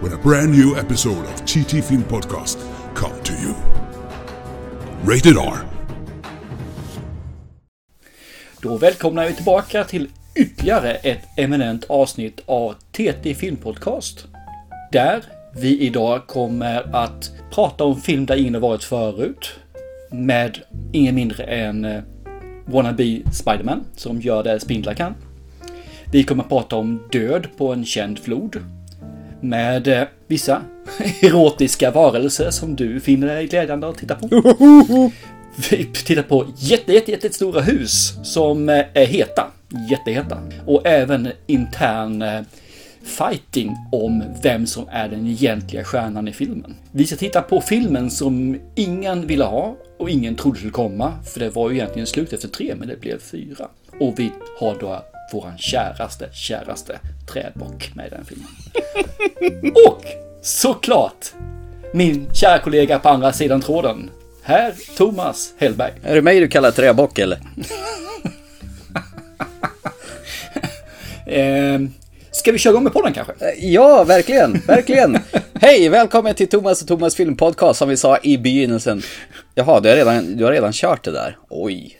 when a brand new episode of TT Film Podcast come to you. Rated R. Då välkomnar vi tillbaka till ytterligare ett eminent avsnitt av TT Film Podcast. Där vi idag kommer att prata om film där ingen har varit förut. Med ingen mindre än eh, Wannabe Spiderman som gör det spindlar kan. Vi kommer att prata om död på en känd flod. Med eh, vissa erotiska varelser som du finner det glädjande att titta på. Vi tittar på jätte, jätte, jättestora hus som eh, är heta. Jätteheta. Och även intern eh, fighting om vem som är den egentliga stjärnan i filmen. Vi ska titta på filmen som ingen ville ha och ingen trodde skulle komma. För det var ju egentligen slut efter tre, men det blev fyra. Och vi har då våran käraste, käraste trädbock med i den filmen. Och såklart min kära kollega på andra sidan tråden. Här Thomas Hellberg. Är det mig du kallar träbock eller? Eh, ska vi köra igång med podden kanske? Ja, verkligen, verkligen. Hej, välkommen till Thomas och Thomas filmpodcast som vi sa i begynnelsen. Jaha, du har redan, du har redan kört det där. Oj.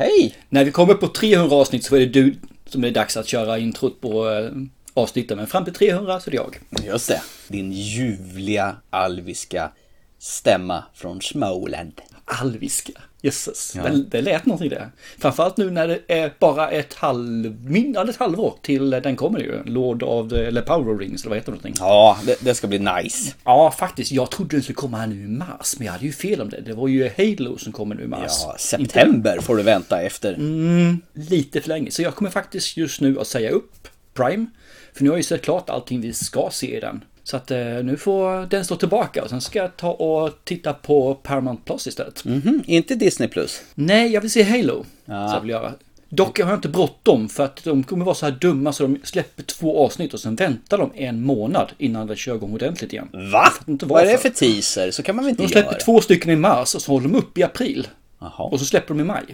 Hej! När vi kommer på 300 avsnitt så är det du som är dags att köra introt på eh, avsnitten. Men fram till 300 så är det jag. Just det. Din ljuvliga alviska stämma från Småland. Alviska. Jösses, det, det lät någonting det. Framförallt nu när det är bara ett halv, mindre än ett halvår till den kommer ju. Lord of the, eller Power Rings eller vad heter det någonting? Ja, det, det ska bli nice. Ja, faktiskt. Jag trodde den skulle komma här nu i mars, men jag hade ju fel om det. Det var ju Halo som kommer nu i mars. Ja, september får du vänta efter. Mm, lite för länge. Så jag kommer faktiskt just nu att säga upp Prime. För nu har jag ju sett klart allting vi ska se i den. Så att eh, nu får den stå tillbaka och sen ska jag ta och titta på Paramount Plus istället. Mhm, inte Disney plus. Nej, jag vill se Halo. Ja. Så jag vill göra. Dock har jag inte bråttom för att de kommer vara så här dumma så de släpper två avsnitt och sen väntar de en månad innan de kör igång ordentligt igen. Va? Vad är det för teaser? Så kan man väl inte De släpper göra? två stycken i mars och så håller de upp i april. Jaha. Och så släpper de i maj.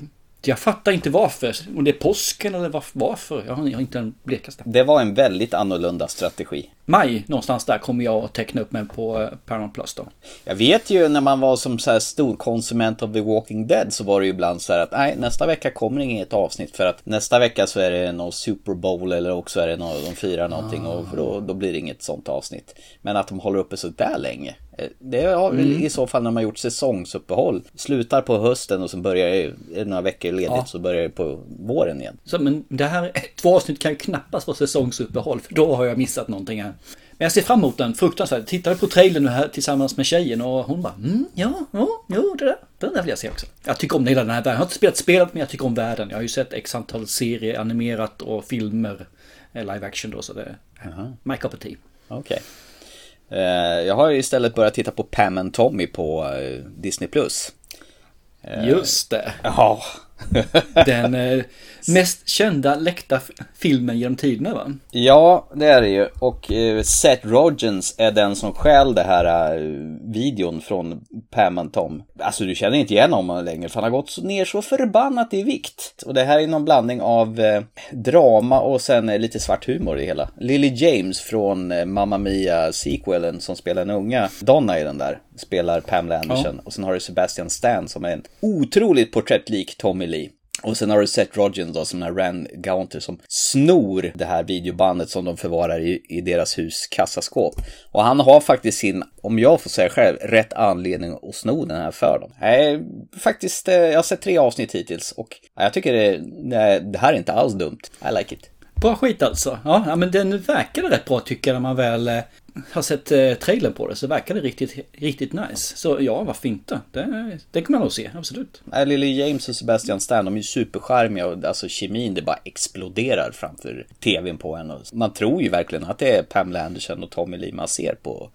Jag fattar inte varför. Om det är påsken eller varf- varför. Jag har inte den blekaste. Det var en väldigt annorlunda strategi. Maj någonstans där kommer jag att teckna upp mig på eh, Paramount Plus då. Jag vet ju när man var som så här stor konsument av The Walking Dead så var det ju ibland så här att nej nästa vecka kommer inget avsnitt för att nästa vecka så är det någon Super Bowl eller också är det någon, de firar någonting och för då, då blir det inget sånt avsnitt. Men att de håller uppe så där länge. eh, Det har väl i så fall när man gjort säsongsuppehåll. Slutar på hösten och sen börjar det några veckor ledigt Ja. så börjar det på våren igen. Så, men det här, två avsnitt kan ju knappast vara säsongsuppehåll. För då har jag missat någonting här. Men jag ser fram emot den fruktansvärt. Jag tittade på trailern nu här tillsammans med tjejen och hon bara mm, ja, ja, jo, det där, den där vill jag se också. Jag tycker om hela den här världen. Jag har inte spelat spelet men jag tycker om världen. Jag har ju sett x antal serier, animerat och filmer. eh, Live action då så det är my cup of tea. Okej. Eh, Jag har istället börjat titta på Pam and Tommy på eh, Disney+. Plus. Just det. Ja. Den eh, mest kända läckta filmen genom tiderna va? Ja, det är det ju. Och eh, Seth Rogens är den som stjäl det här eh, videon från Pam and Tom. Alltså du känner inte igen honom längre för han har gått ner så förbannat i vikt. Och det här är någon blandning av eh, drama och sen eh, lite svart humor i det hela. Lily James från eh, Mamma Mia sequelen som spelar den unga Donna i den där. Spelar Pamela Anderson. Och sen har du Sebastian Stan som är en otroligt porträttlik Tommy Lee. Och sen har du Seth Rogen då som är Rand Gaunter som snor det här videobandet som de förvarar i, i deras hus kassaskåp. Och han har faktiskt sin, om jag får säga själv, rätt anledning att sno den här för dem. Nej, faktiskt, eh, jag har sett tre avsnitt hittills och ja, jag tycker det, nej, det här är inte alls dumt. I like it. Bra skit alltså. Ja, ja, men den verkade rätt bra tycker jag när man väl eh, har sett eh, trailern på det. Så verkar det riktigt, riktigt nice. Så ja, varför inte? Det, det kan man nog se, absolut. Lily James och Sebastian Stan, de är ju supercharmiga och alltså kemin det bara exploderar framför tvn på en. Man tror ju verkligen att det är Pamela Anderson och Tommy Lee man ser på,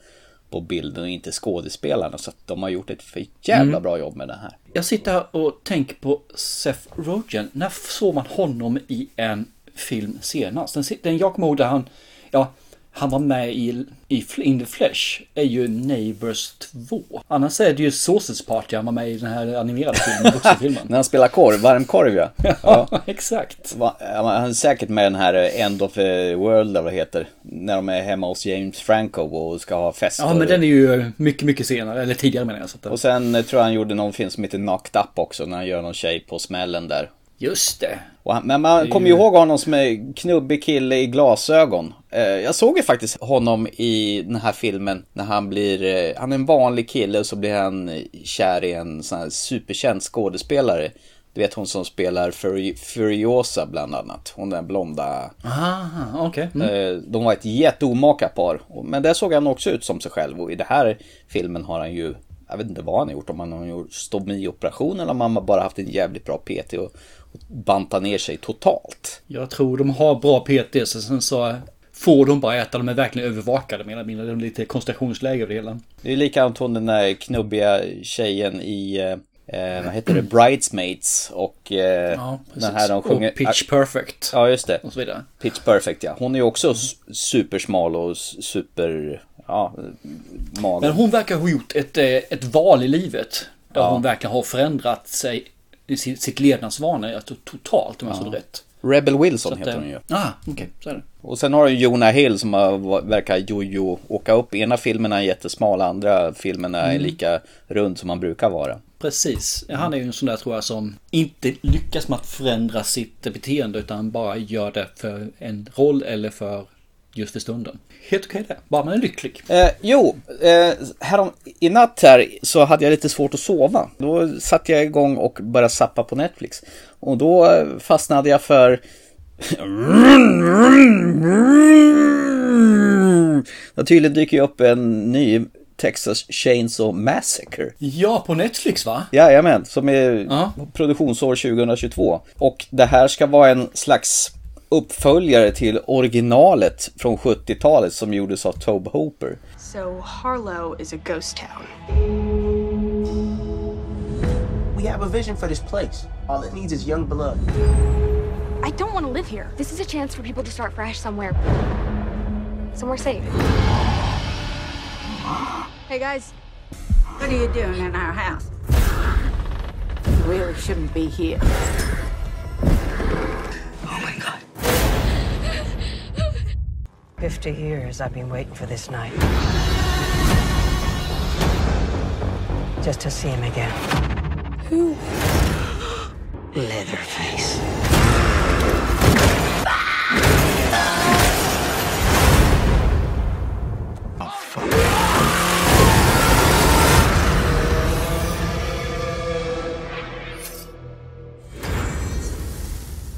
på bilden och inte skådespelarna. Så att de har gjort ett för jävla bra jobb med det här. Jag sitter här och tänker på Seth Rogen. När såg man honom i en film senast? Den, den jag kommer ihåg där han, ja, han var med i, i In the Flesh är ju Neighbors 2. Annars är det ju Sausage Party han var med i den här animerade filmen, vuxenfilmen. När han spelar korv, varmkorv ja. ja, exakt. Va- Han är säkert med den här End of the World eller vad det heter. När de är hemma hos James Franco och ska ha fest. Ja, men den är ju mycket, mycket senare, eller tidigare menar jag. Så att. Och sen eh, tror jag han gjorde någon film som heter Knocked Up också, när han gör någon tjej på smällen där. Just det. Han, men man kommer ju ihåg honom som en knubbig kille i glasögon. Eh, jag såg ju faktiskt honom i den här filmen när han blir, eh, han är en vanlig kille och så blir han eh, kär i en sån här superkänd skådespelare. Du vet hon som spelar Furi- Furiosa bland annat. Hon den blonda. Aha, okej. Mm. De var ett jätteomaka par. Men där såg han också ut som sig själv. Och i den här filmen har han ju, jag vet inte vad han har gjort. Om han har gjort stomioperation eller om han bara haft en jävligt bra PT och, och bantat ner sig totalt. Jag tror de har bra PT, så sen så får de bara äta. De är verkligen övervakade eller mindre. Det är lite koncentrationsläge över det hela. Det är likadant hon den där knubbiga tjejen i, eh, eh, vad heter det, Bridesmaids och eh, Ja, den här de sjunger... Och Pitch Perfect. Ja, just det. Och så vidare. Pitch Perfect ja. Hon är också s- supersmal och super, ja, mager. Men hon verkar ha gjort ett, eh, ett val i livet. Där Ja. hon verkligen har förändrat sig sitt, levnadsvanor alltså, totalt om jag såg det rätt. Rebel Wilson att, heter eh, hon ju. Ah, okej, så är det. Och sen har du Jonah Hill som har, verkar jojo åka upp. Ena filmen är jättesmal, andra filmen är Mm. lika rund som man brukar vara. Precis. Han är ju en sån där tror jag som inte lyckas med att förändra sitt beteende utan bara gör det för en roll eller för just för stunden. Helt okej det. Bara man är lycklig. Eh, jo, eh, härom, i natt här så hade jag lite svårt att sova. Då satte jag igång och började sappa på Netflix. Och då eh, fastnade jag för... Det tydligen dyker ju upp en ny Texas Chainsaw Massacre. Ja, på Netflix va? Jajamän, som är Ja. produktionsår 2022. Och det här ska vara en slags uppföljare till originalet från 70-talet som gjordes av Tobe Hooper. So Harlow is a ghost town. We have a vision for this place. All it needs is young blood. I don't want to live here. This is a chance for people to start fresh somewhere. Somewhere safe. Hey guys, What are you doing in our house? You really shouldn't be here. Oh my god. 50 years I've been waiting for this night. Just to see him again. Who? Leatherface.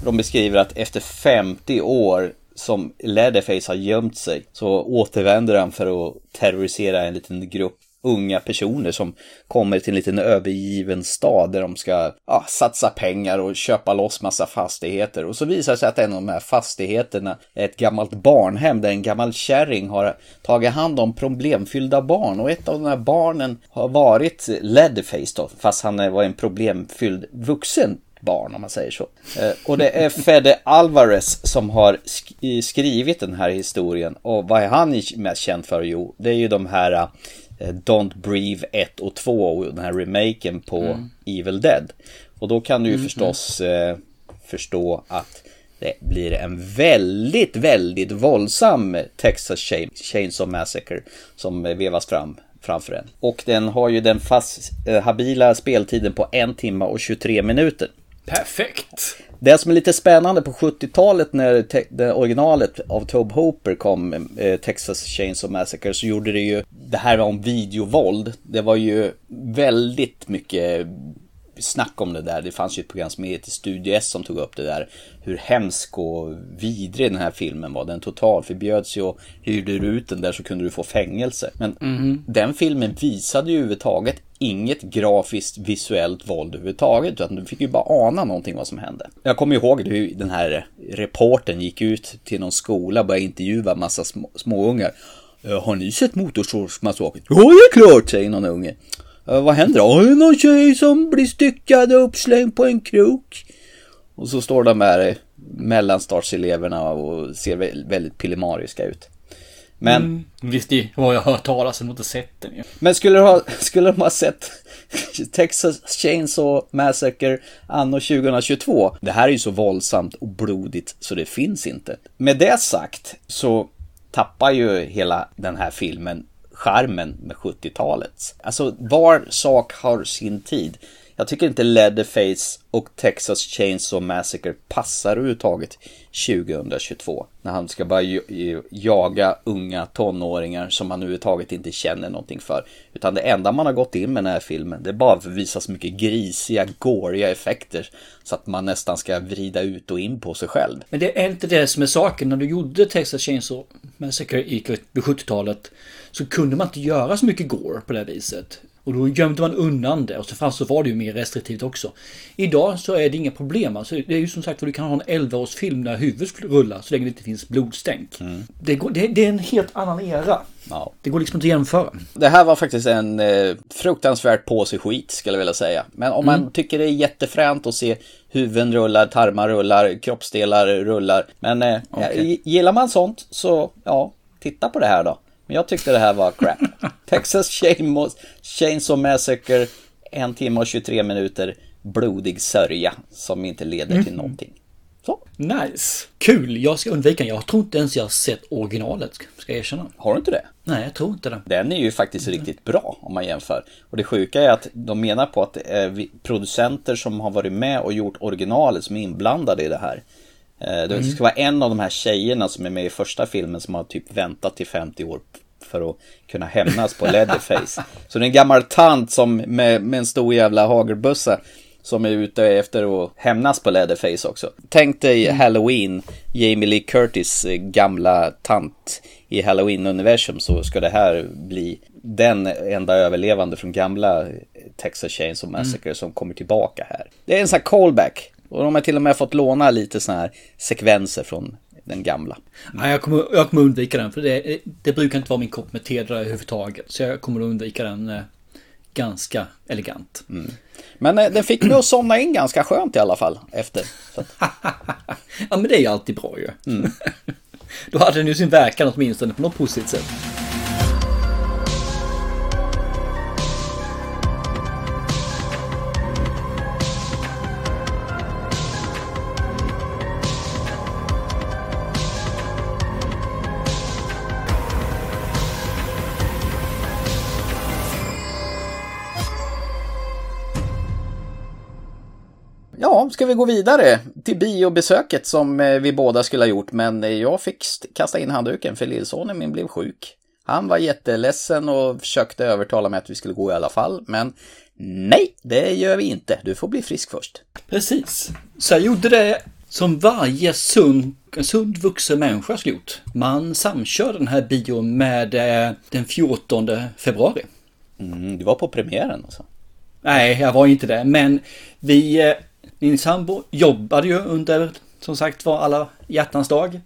De beskriver att efter 50 år som Leatherface har gömt sig så återvänder han för att terrorisera en liten grupp unga personer som kommer till en liten övergiven stad där de ska ja, satsa pengar och köpa loss massa fastigheter. Och så visar det sig att en av de här fastigheterna är ett gammalt barnhem där en gammal kärring har tagit hand om problemfyllda barn. Och ett av de här barnen har varit Leatherface då, fast han var en problemfylld vuxen barn om man säger så. Eh, Och det är Fede Alvarez som har sk- skrivit den här historien. Och vad är han mest känd för? Jo, det är ju de här eh, Don't Breathe 1 och 2 och den här remaken på Evil Dead. Och då kan du ju förstås eh, förstå att det blir en väldigt, väldigt våldsam Texas Chain- Chainsaw Massacre som eh, vevas fram framför en. Och den har ju den fast, eh, habila speltiden på en timme och 23 minuter. Perfekt! Det som är lite spännande på 70-talet när originalet av Tobe Hooper kom, eh, Texas Chainsaw Massacre, så gjorde det ju det här om videovåld. Det var ju väldigt mycket snack om det där. Det fanns ju ett program som heter Studio S som tog upp det där. Hur hemsk och vidrig den här filmen var. Den totalförbjöds ju och hyrde du ut den där så kunde du få fängelse. Men den filmen visade ju överhuvudtaget inget grafiskt visuellt våld överhuvudtaget. Utan du fick ju bara ana någonting vad som hände. Jag kommer ihåg hur den här reporten gick ut till någon skola och började intervjua massa små, småungar. Eh, har ni sett Motorsågsmassakern? Ja, det är klart, säger någon unge. Eh, vad händer då? Det är någon tjej som blir styckad och uppslängd på en krok. Och så står de här eh, och ser väldigt pillemariska ut. Men, Visst, det har jag hört talas om, inte sett den ju. men skulle, du ha, skulle de ha sett Texas Chainsaw Massacre anno 2022? Det här är ju så våldsamt och blodigt så det finns inte. Med det sagt så tappar ju hela den här filmen charmen med 70-talet. Alltså var sak har sin tid. Jag tycker inte Leatherface och Texas Chainsaw Massacre passar överhuvudtaget 2022. När han ska börja jaga unga tonåringar som han överhuvudtaget inte känner någonting för. Utan det enda man har gått in med den här filmen det är bara för att visa så mycket grisiga, gåriga effekter. Så att man nästan ska vrida ut och in på sig själv. Men det är inte det som är saken. När du gjorde Texas Chainsaw Massacre i på 70-talet så kunde man inte göra så mycket gore på det här viset. Och då gömde man undan det och så fanns så var det ju mer restriktivt också. Idag så är det inga problem. Alltså, det är ju som sagt för du kan ha en 11-årsfilm där huvudet rullar så länge det inte finns blodstänk. Det, går, det, det är en helt annan era. Ja. Det går liksom inte att jämföra. Det här var faktiskt en eh, fruktansvärt påse skit skulle jag vilja säga. Men om man tycker det är jättefränt att se huvuden rullar, tarmar rullar, kroppsdelar rullar. Men eh, Okej. gillar man sånt så ja, titta på det här då. Men jag tyckte det här var crap. Texas Chainsaw Massacre, en timme och 23 minuter, blodig sörja som inte leder till någonting. Så, Nice. Kul. Jag ska undvika den. Jag tror inte ens jag har sett originalet. Ska jag erkänna. har du inte det? Nej, jag tror inte det. Den är ju faktiskt riktigt bra om man jämför. Och det sjuka är att de menar på att vi- producenter som har varit med och gjort originalet som är inblandade i det här. Eh, Det ska vara en av de här tjejerna som är med i första filmen som har typ väntat till 50 år för att kunna hämnas på Leatherface. Så det är en gammal tant som med, med en stor jävla hagelbössa som är ute efter att hämnas på Leatherface också. Tänk dig Halloween, Jamie Lee Curtis eh, gamla tant i Halloween-universum så ska det här bli den enda överlevande från gamla eh, Texas Chainsaw Massacre som kommer tillbaka här. Det är en sån här callback. Och de har till och med fått låna lite såna här sekvenser från den gamla. Nej, jag kommer, jag kommer undvika den för det, det brukar inte vara min kopp med te där överhuvudtaget. Så jag kommer undvika den eh, ganska elegant. Men eh, den fick mig att somna in ganska skönt i alla fall efter. Ja, men det är ju alltid bra ju. Då hade den ju sin verkan åtminstone på något positivt sätt. Ska vi gå vidare till biobesöket som eh, vi båda skulle ha gjort, men eh, jag fick st- kasta in handduken för lillsonen min blev sjuk. Han var jätteledsen och försökte övertala mig att vi skulle gå i alla fall, men nej, det gör vi inte. Du får bli frisk först. Precis. Så jag gjorde det som varje sund, sund vuxen människa skulle gjort. Man samkör den här bion med eh, den 14 februari. Mm, du var på premiären alltså. Nej, jag var inte det. Men vi, min sambo jobbade ju under, som sagt var, alla hjärtans dag.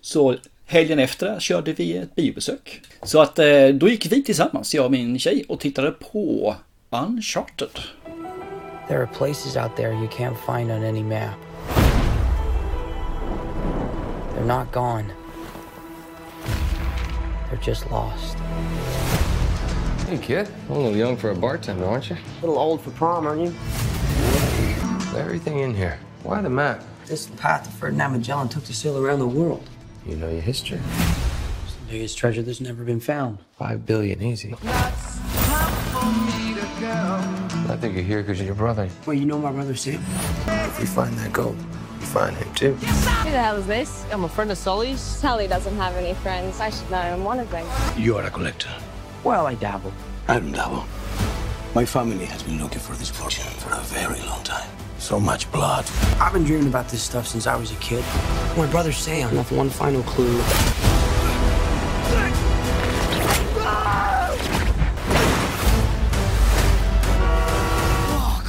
Så helgen efter körde vi ett biobesök. Så att eh, då gick vi tillsammans, jag och min tjej, och tittade på Uncharted. There are places out there you can't find on any map. They're not gone. They're just lost. Hey, kid. A little young for a bartender, aren't you? A little old for prom, aren't you? Everything in here. Why the map? This is the path that Ferdinand Magellan took to sail around the world. You know your history. It's the biggest treasure that's never been found. Five billion easy. I think you're here because of your brother. Well, you know my brother Sam? If we find that gold, you find him too. Who the hell is this? I'm a friend of Sully's. Sully doesn't have any friends. I should know I'm one of them. You are a collector. Well, I dabble. I don't double. My family has been looking for this fortune for a very long time. So much blood. I've been dreaming about this stuff since I was a kid. My brother Sam left one final clue. Oh,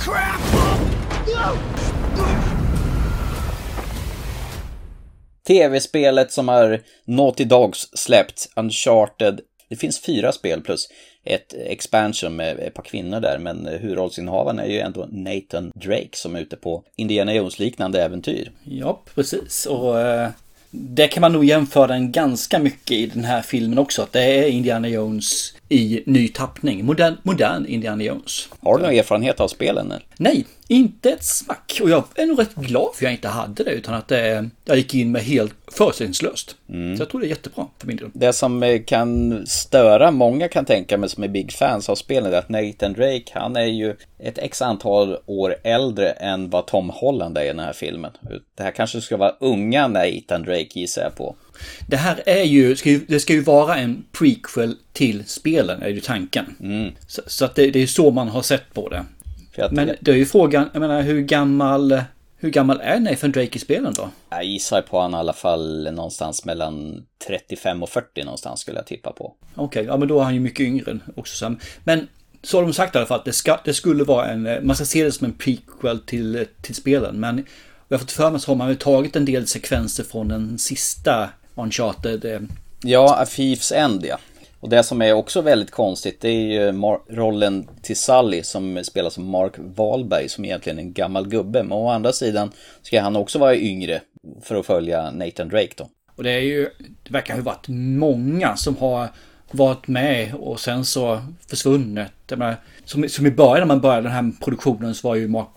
Tv-spelet som har Naughty Dogs släppt, Uncharted Det finns fyra spel plus ett expansion med ett par kvinnor där, men huvudrollsinnehavaren är ju ändå Nathan Drake som är ute på Indiana Jones-liknande äventyr. Ja, precis. Och eh, det kan man nog jämföra den ganska mycket i den här filmen också. Att det är Indiana Jones i ny tappning. Modern, modern Indiana Jones. Har du någon erfarenhet av spelen? Eller? Nej, inte ett smack. Och jag är nog rätt glad för jag inte hade det. Utan att det, jag gick in med helt förutsättningslöst. Mm. Så jag tror det är jättebra för min del. Det som eh, kan störa många kan tänka mig som är big fans av spelen är att Nathan Drake, han är ju ett x antal år äldre än vad Tom Holland är i den här filmen. Det här kanske ska vara unga Nathan Drake gissar jag på. Det här är ju, ska ju, det ska ju vara en prequel till spelen, är ju tanken. Mm. Så, så, att det, det är så man har sett på det. Men det är ju frågan, jag menar hur gammal, hur gammal är Nathan Drake i spelen då? Jag gissar på han i alla fall någonstans mellan 35 och 40 någonstans skulle jag tippa på. Okej, okay, ja men då är han ju mycket yngre också. Men så har de sagt i alla fall att det, ska, det skulle vara en, man ska se det som en prequel till, till spelen. Men jag har fått för mig så har man väl tagit en del sekvenser från den sista Uncharted. Eh, ja, A Thieves End ja. Och det som är också väldigt konstigt det är ju rollen till Sully som spelas av Mark Wahlberg som egentligen är en gammal gubbe. Men å andra sidan ska han också vara yngre för att följa Nathan Drake då. Och det är ju, det verkar ha varit många som har varit med och sen så försvunnit. Menar, som, som i början när man började den här produktionen så var ju Mark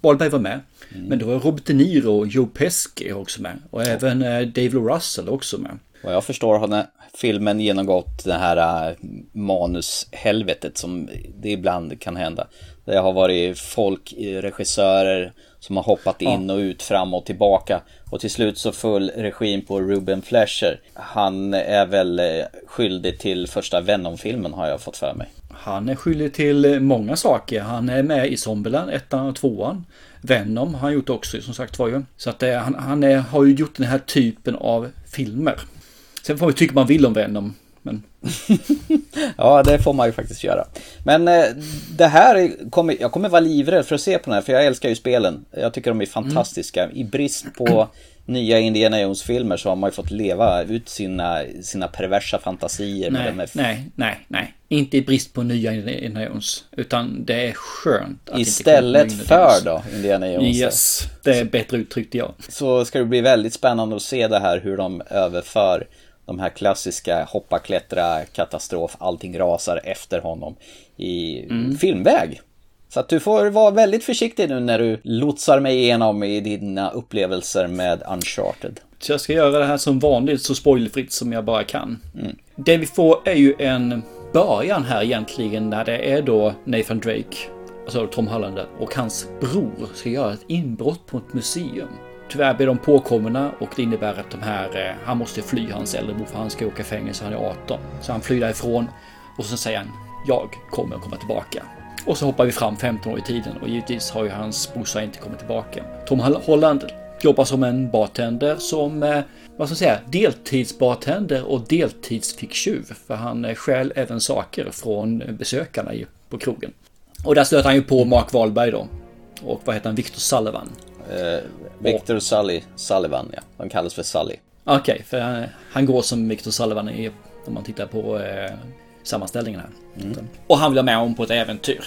Wahlberg var med. Mm. Men då var Robert De Niro och Joe Pesci också med. Och ja. även eh, Dave Russell också med. Vad jag förstår har filmen genomgått det här äh, manushelvetet som det ibland kan hända. Det har varit folk, regissörer som har hoppat in och ut, fram och tillbaka. Och till slut så föll regin på Ruben Flesher. Han är väl äh, skyldig till första Venom-filmen har jag fått för mig. Han är skyldig till många saker. Han är med i Zombieland, ettan och tvåan. Venom har han gjort också som sagt var ju. Så att det, han, han är, har ju gjort den här typen av filmer. Sen får man tycka man vill om Venom. Men... ja, det får man ju faktiskt göra. Men eh, det här kommer, jag kommer vara livrädd för att se på den här, för jag älskar ju spelen. Jag tycker de är fantastiska. Mm. I brist på nya Indiana Jones-filmer så har man ju fått leva ut sina, sina perversa fantasier. Nej, med nej, nej, nej. Inte i brist på nya Indiana Jones. Utan det är skönt att Istället inte för då, Indiana Jones. Yes, det är bättre uttryckt ja. Så ska det bli väldigt spännande att se det här hur de överför de här klassiska hoppa, klättra, katastrof, allting rasar efter honom i mm. filmväg. Så att du får vara väldigt försiktig nu när du lotsar mig igenom i dina upplevelser med Uncharted. Så jag ska göra det här som vanligt så spoilfritt som jag bara kan. Mm. Det vi får är ju en början här egentligen när det är då Nathan Drake, alltså Tom Holland och hans bror ska göra ett inbrott på ett museum. Tyvärr blir de påkomna och det innebär att de här, eh, han måste fly hans äldre bror för han ska åka i fängelse, han är 18. Så han flyr därifrån och så säger han, jag kommer att komma tillbaka. Och så hoppar vi fram 15 år i tiden och givetvis har ju hans brorsa inte kommit tillbaka. Tom Holland jobbar som en bartender som, eh, vad ska man säga, deltidsbartender och deltidsficktjuv. För han eh, stjäl även saker från besökarna på krogen. Och där stöter han ju på Mark Wahlberg då. Och vad heter han? Victor Sullivan. Eh, Victor. Sully, Sullivan, ja. Han kallas för Sully. Okej, okay, för han, han, går som Victor Sullivan i, om man tittar på eh, sammanställningen här. Mm. Och han vill ha med honom på ett äventyr.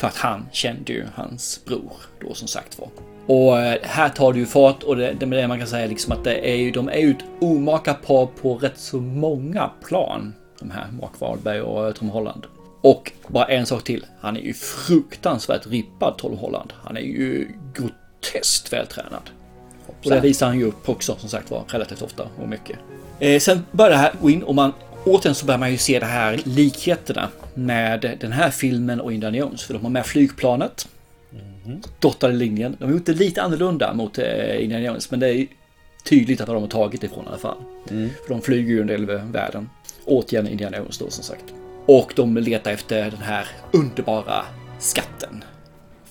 För att han kände ju hans bror då som sagt var. Och eh, här tar det ju fart och det, det man kan säga liksom att det är ju, de är ju ett omaka par på rätt så många plan. De här Mark Wahlberg och eh, Tom Holland. Och bara en sak till. Han är ju fruktansvärt rippad Tom Holland. Han är ju groteskt vältränad. Och det visar han ju upp också som sagt var relativt ofta och mycket. Eh, sen börjar det här gå in och man återigen så börjar man ju se de här likheterna med den här filmen och Indiana Jones. För de har med flygplanet. Mm. Dottade linjen. De har gjort det lite annorlunda mot eh, Indiana Jones. Men det är tydligt att de har tagit ifrån i alla fall. Mm. För de flyger ju del över världen. Återigen Indiana Jones då som sagt. Och de letar efter den här underbara skatten.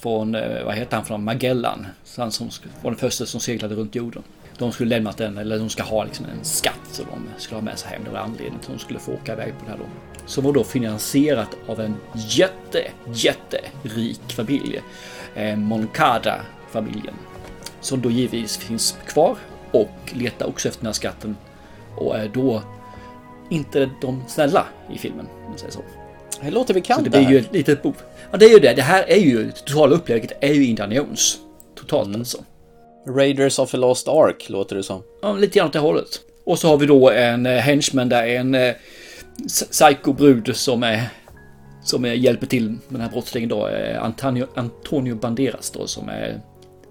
Från, eh, vad heter han från Magellan. Han som var den första som seglade runt jorden de skulle lämnat den, eller de ska ha liksom en skatt som de skulle ha med sig hem. Det var anledningen till att de skulle få åka iväg på det här då. Som var då finansierat av en jätte, jätterik familj. Eh, Moncada-familjen. Som då givetvis finns kvar och letar också efter den här skatten. Och är då inte de snälla i filmen. Om man säger så. Det låter bekant Så det blir ju ett litet bov. Ja, det är ju det. Det här är ju, totala upplägget är ju Indiana Jones. Totalt Mm. alltså. Raiders of a Lost Ark låter det som. Ja, lite grann åt det hållet. Och så har vi då en eh, henchman där, en eh, psycho-brud som är som är, hjälper till med den här brottslingen då, eh, Antonio, Antonio Banderas då, som är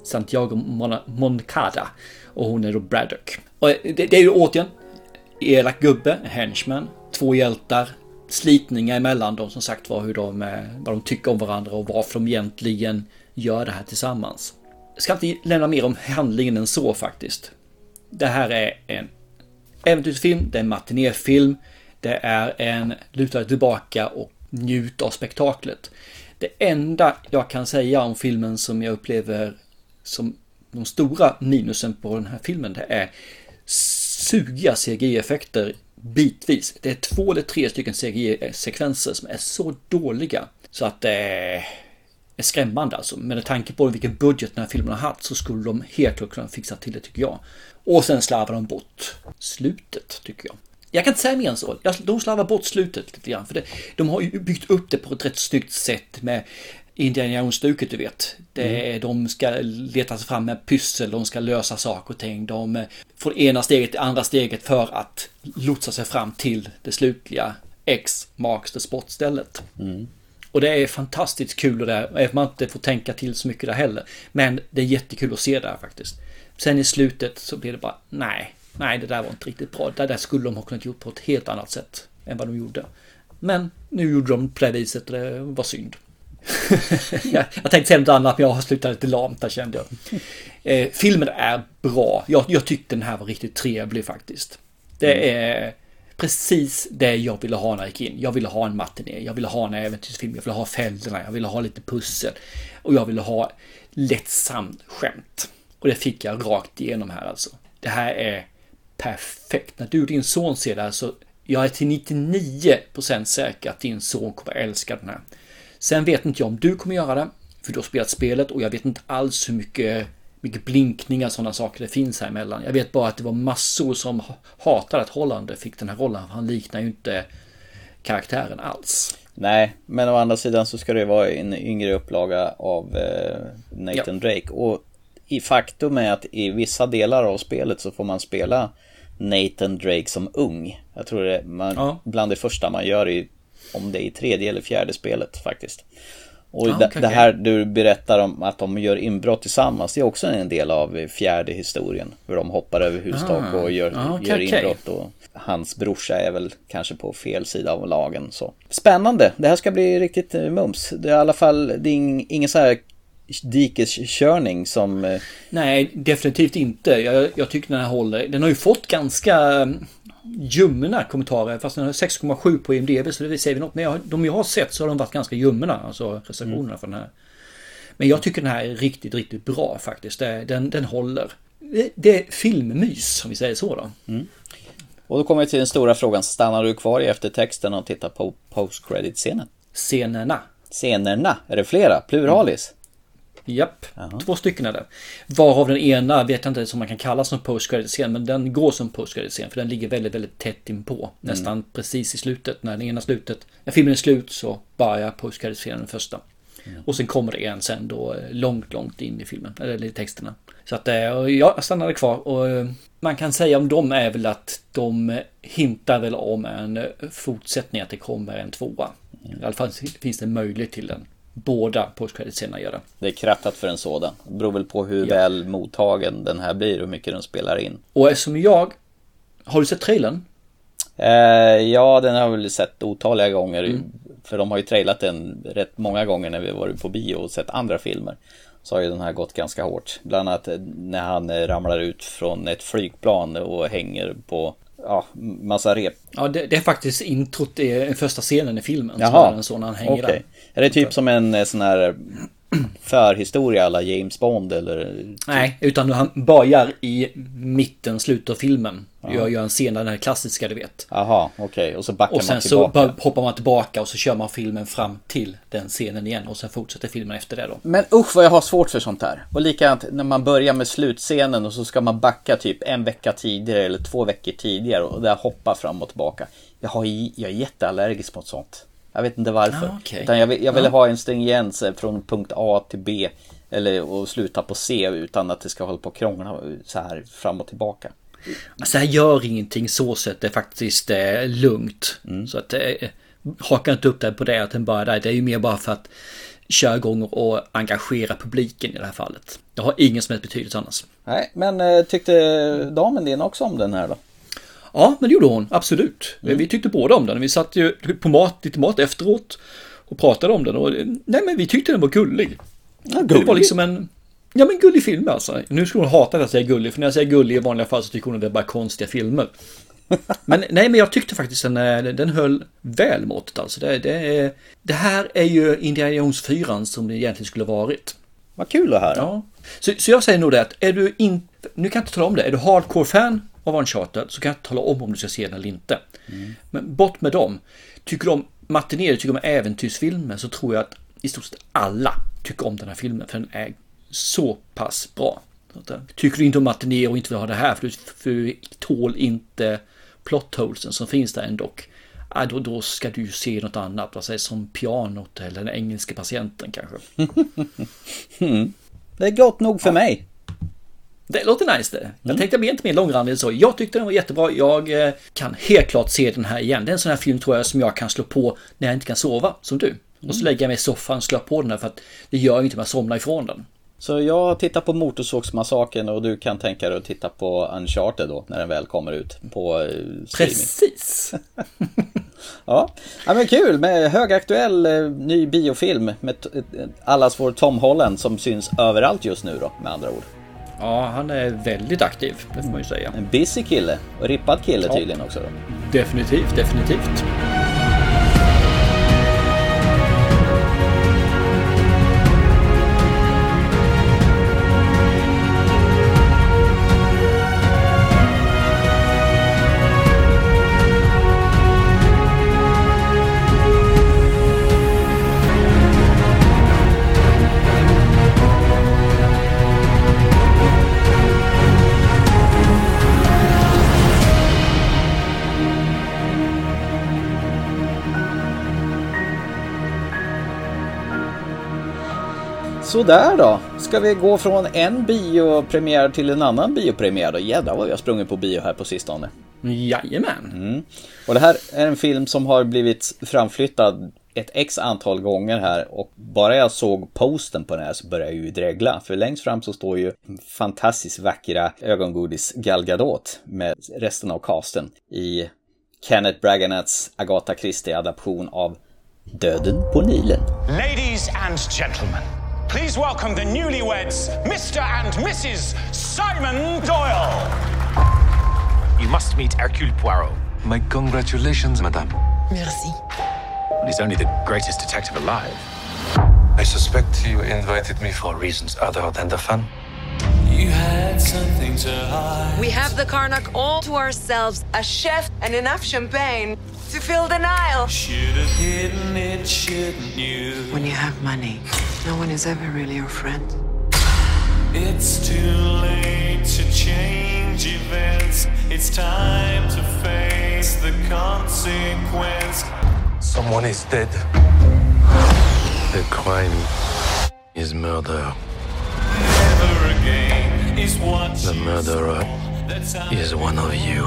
Santiago Mon- Moncada. Och hon är då Braddock. Och eh, det, det är ju återigen elak gubbe, henchman, två hjältar, slitningar emellan dem som sagt var hur de, eh, vad de tycker om varandra och varför de egentligen gör det här tillsammans. Jag ska inte lämna mer om handlingen än så faktiskt. Det här är en äventyrsfilm, det är en matinéfilm, det är en luta dig tillbaka och njut av spektaklet. Det enda jag kan säga om filmen som jag upplever som de stora minusen på den här filmen, det är sugiga CGI-effekter bitvis. Det är två eller tre stycken CGI-sekvenser eh, som är så dåliga så att det är skrämmande alltså. Med tanke på vilken budget den här filmen har haft så skulle de helt klart kunna fixa till det tycker jag. Och sen slarvar de bort slutet tycker jag. Jag kan inte säga mer än så. De slarvar bort slutet lite grann. För det, de har ju byggt upp det på ett rätt snyggt sätt med Indiana Jones-stuket du vet. Det är, De ska leta sig fram med pyssel, de ska lösa saker och ting. De eh, får ena steget till andra steget för att lotsa sig fram till det slutliga X marks the spot-stället. Och det är fantastiskt kul och där, även om man inte får tänka till så mycket där heller. Men det är jättekul att se där faktiskt. Sen i slutet så blir det bara, nej, nej det där var inte riktigt bra. Det där skulle de ha kunnat gjort på ett helt annat sätt än vad de gjorde. Men nu gjorde de på det viset och det var synd. jag, jag tänkte säga något annat men jag har slutat lite lamt där kände jag. Eh, filmen är bra. Jag, jag tyckte den här var riktigt trevlig faktiskt. Det är precis det jag ville ha när jag gick in. Jag ville ha en matiné, jag ville ha en äventyrsfilm, jag ville ha fällorna, jag ville ha lite pussel och jag ville ha lättsamt skämt. Och det fick jag rakt igenom här alltså. Det här är perfekt. När du och din son ser det här så jag är till 99% säker att din son kommer älska den här. Sen vet inte jag om du kommer göra det, för du har spelat spelet och jag vet inte alls hur mycket, mycket blinkningar och sådana saker det finns här emellan. Jag vet bara att det var massor som ha- hatade att Hollander fick den här rollen. Han liknar ju inte karaktären alls. Nej, men å andra sidan så ska det vara en yngre upplaga av eh, Nathan Drake. Och i faktum är att i vissa delar av spelet så får man spela Nathan Drake som ung. Jag tror det man, Ja. bland det första man gör i, om det är i tredje eller fjärde spelet faktiskt. Och det, okej, det här du berättar om att de gör inbrott tillsammans, det är också en del av fjärde historien. Hur de hoppar över hustak Ah, och gör, ja, okej, gör inbrott. Och hans brorsa är väl kanske på fel sida av lagen. Så. Spännande, det här ska bli riktigt eh, mums. Det är i alla fall, det är ing, ingen så här dikeskörning som... eh, Nej, definitivt inte. Jag, jag tycker den här håller. Den har ju fått ganska ljumna kommentarer, fast den har 6,7 på IMDB, så det säger vi något. Men jag, de jag har sett så har de varit ganska ljumna, alltså recensionerna för den här. Men jag tycker den här är riktigt, riktigt bra faktiskt. Den, den håller. Det, det är filmmys, om vi säger så då. Och då kommer vi till den stora frågan, stannar du kvar i eftertexten och tittar på post-credit-scenen? Scenerna. Scenerna, är det flera? Pluralis? Japp, två stycken är det. Varav den ena vet jag inte som man kan kalla som post scen men den går som post scen för den ligger väldigt, väldigt tätt inpå. Nästan precis i slutet, när den ena slutet, när filmen är slut så börjar post scenen den första. Och sen kommer det en sen då eh, långt, långt in i filmen, eller i texterna. Så att eh, jag stannade kvar och eh, man kan säga om dem är väl att de hintar väl om en fortsättning, att det kommer en tvåa. I alla fall finns det möjlighet till den. Båda post scenerna gör det. Det är krattat för en sådan. Det beror väl på hur väl mottagen den här blir och hur mycket den spelar in. Och som jag... Har du sett trailern? Eh, ja, den har jag väl sett otaliga gånger. Mm. För de har ju trailat den rätt många gånger när vi varit på bio och sett andra filmer. Så har ju den här gått ganska hårt. Bland annat eh, när han eh, ramlar ut från ett flygplan och hänger på ja, massa rep. Ja, det, det är faktiskt introt, är den första scenen i filmen. Så Jaha, är han hänger okej. där. Är det typ som en eh, sån här förhistoria alla James Bond eller? Nej, utan han börjar i mitten, slutet av filmen. Gör ju en scen, den här klassiska du vet. Jaha, okej. Okay. Och så backar och sen man tillbaka. så bara hoppar man tillbaka och så kör man filmen fram till den scenen igen. Och sen fortsätter filmen efter det då. Men usch vad jag har svårt för sånt här. Och likadant när man börjar med slutscenen och så ska man backa typ en vecka tidigare eller två veckor tidigare och där hoppa fram och tillbaka. Jag, har, jag är jätteallergisk mot sånt. Jag vet inte varför. Ah, okay. Utan jag vill, jag vill Ja. ha en stringens från punkt A till B. Eller och sluta på C utan att det ska hålla på och krångla så här fram och tillbaka. Alltså det här gör ingenting så sett. Det är faktiskt eh, lugnt. Mm. Så att eh, haka inte upp dig på det att den bara där. Det är ju mer bara för att köra igång och engagera publiken i det här fallet. Det har ingen som helst betydelse annars. Nej, men eh, tyckte damen din också om den här då? Ja, men det gjorde hon. Absolut. Vi tyckte båda om den. Vi satt ju på mat, lite mat efteråt och pratade om den. Och, nej, men vi tyckte den var gullig. Det var liksom en... Ja men gullig film alltså. Nu skulle hon hata att jag säger gullig, för när jag säger gullig i vanliga fall så tycker hon att det är bara konstiga filmer. Men nej, men jag tyckte faktiskt den, eh, den höll väl måttet alltså. Det, det, det här är ju Indiana Jones 4 som det egentligen skulle varit. Vad kul att höra. Ja. Så, så jag säger nog det att är du inte, nu kan jag inte tala om det, är du hardcore-fan av Uncharted så kan jag tala om om du ska se den eller inte. Men bort med dem. Tycker du om matinéer, tycker du om äventyrsfilmer så tror jag att i stort sett alla tycker om den här filmen för den är så pass bra. Tycker du inte om matinéer och inte vill ha det här för du, för du tål inte plot holesen som finns där ändå. Ja, då, då ska du se något annat, vad säger, som pianot eller den engelska patienten kanske. Mm. Det är gott nog för mig. Det låter nice det. Jag tänkte bli inte mer långrandig så. Jag tyckte den var jättebra. Jag eh, kan helt klart se den här igen. Det är en sån här film tror jag som jag kan slå på när jag inte kan sova, som du. Och så lägger jag mig i soffan och slår på den här för att det gör ju inte att jag somnar ifrån den. Så jag tittar på Motorsågsmassakern och du kan tänka dig att titta på Uncharted då när den väl kommer ut på eh, streaming. Precis! Ja. ja, men kul med högaktuell eh, ny biofilm med allas vår Tom Holland som syns överallt just nu då med andra ord. Ja, han är väldigt aktiv, det får man ju säga. En busy kille och rippad kille Ja. tydligen också då. Definitivt, definitivt. Sådär då. Ska vi gå från en biopremiär till en annan biopremiär då? Jädrar vad vi har sprungit på bio här på sistone. Jajamän. Mm. Och det här är en film som har blivit framflyttad ett x antal gånger här och bara jag såg posten på den här så började jag ju dregla. För längst fram så står ju fantastiskt vackra ögongodis Gal Gadot med resten av casten i Kenneth Braganats Agatha Christie-adaption av Döden på Nilen. Ladies and gentlemen, please welcome the newlyweds, Mr. and Mrs. Simon Doyle. You must meet Hercule Poirot. My congratulations, madame. Merci. He's only the greatest detective alive. I suspect you invited me for reasons other than the fun. You had something to hide. We have the Karnak all to ourselves, a chef and enough champagne to fill the Nile. Should have hidden it, shouldn't you? When you have money, no one is ever really your friend. It's too late to change events. It's time to face the consequence. Someone is dead. The crime is murder. The murderer is one of you.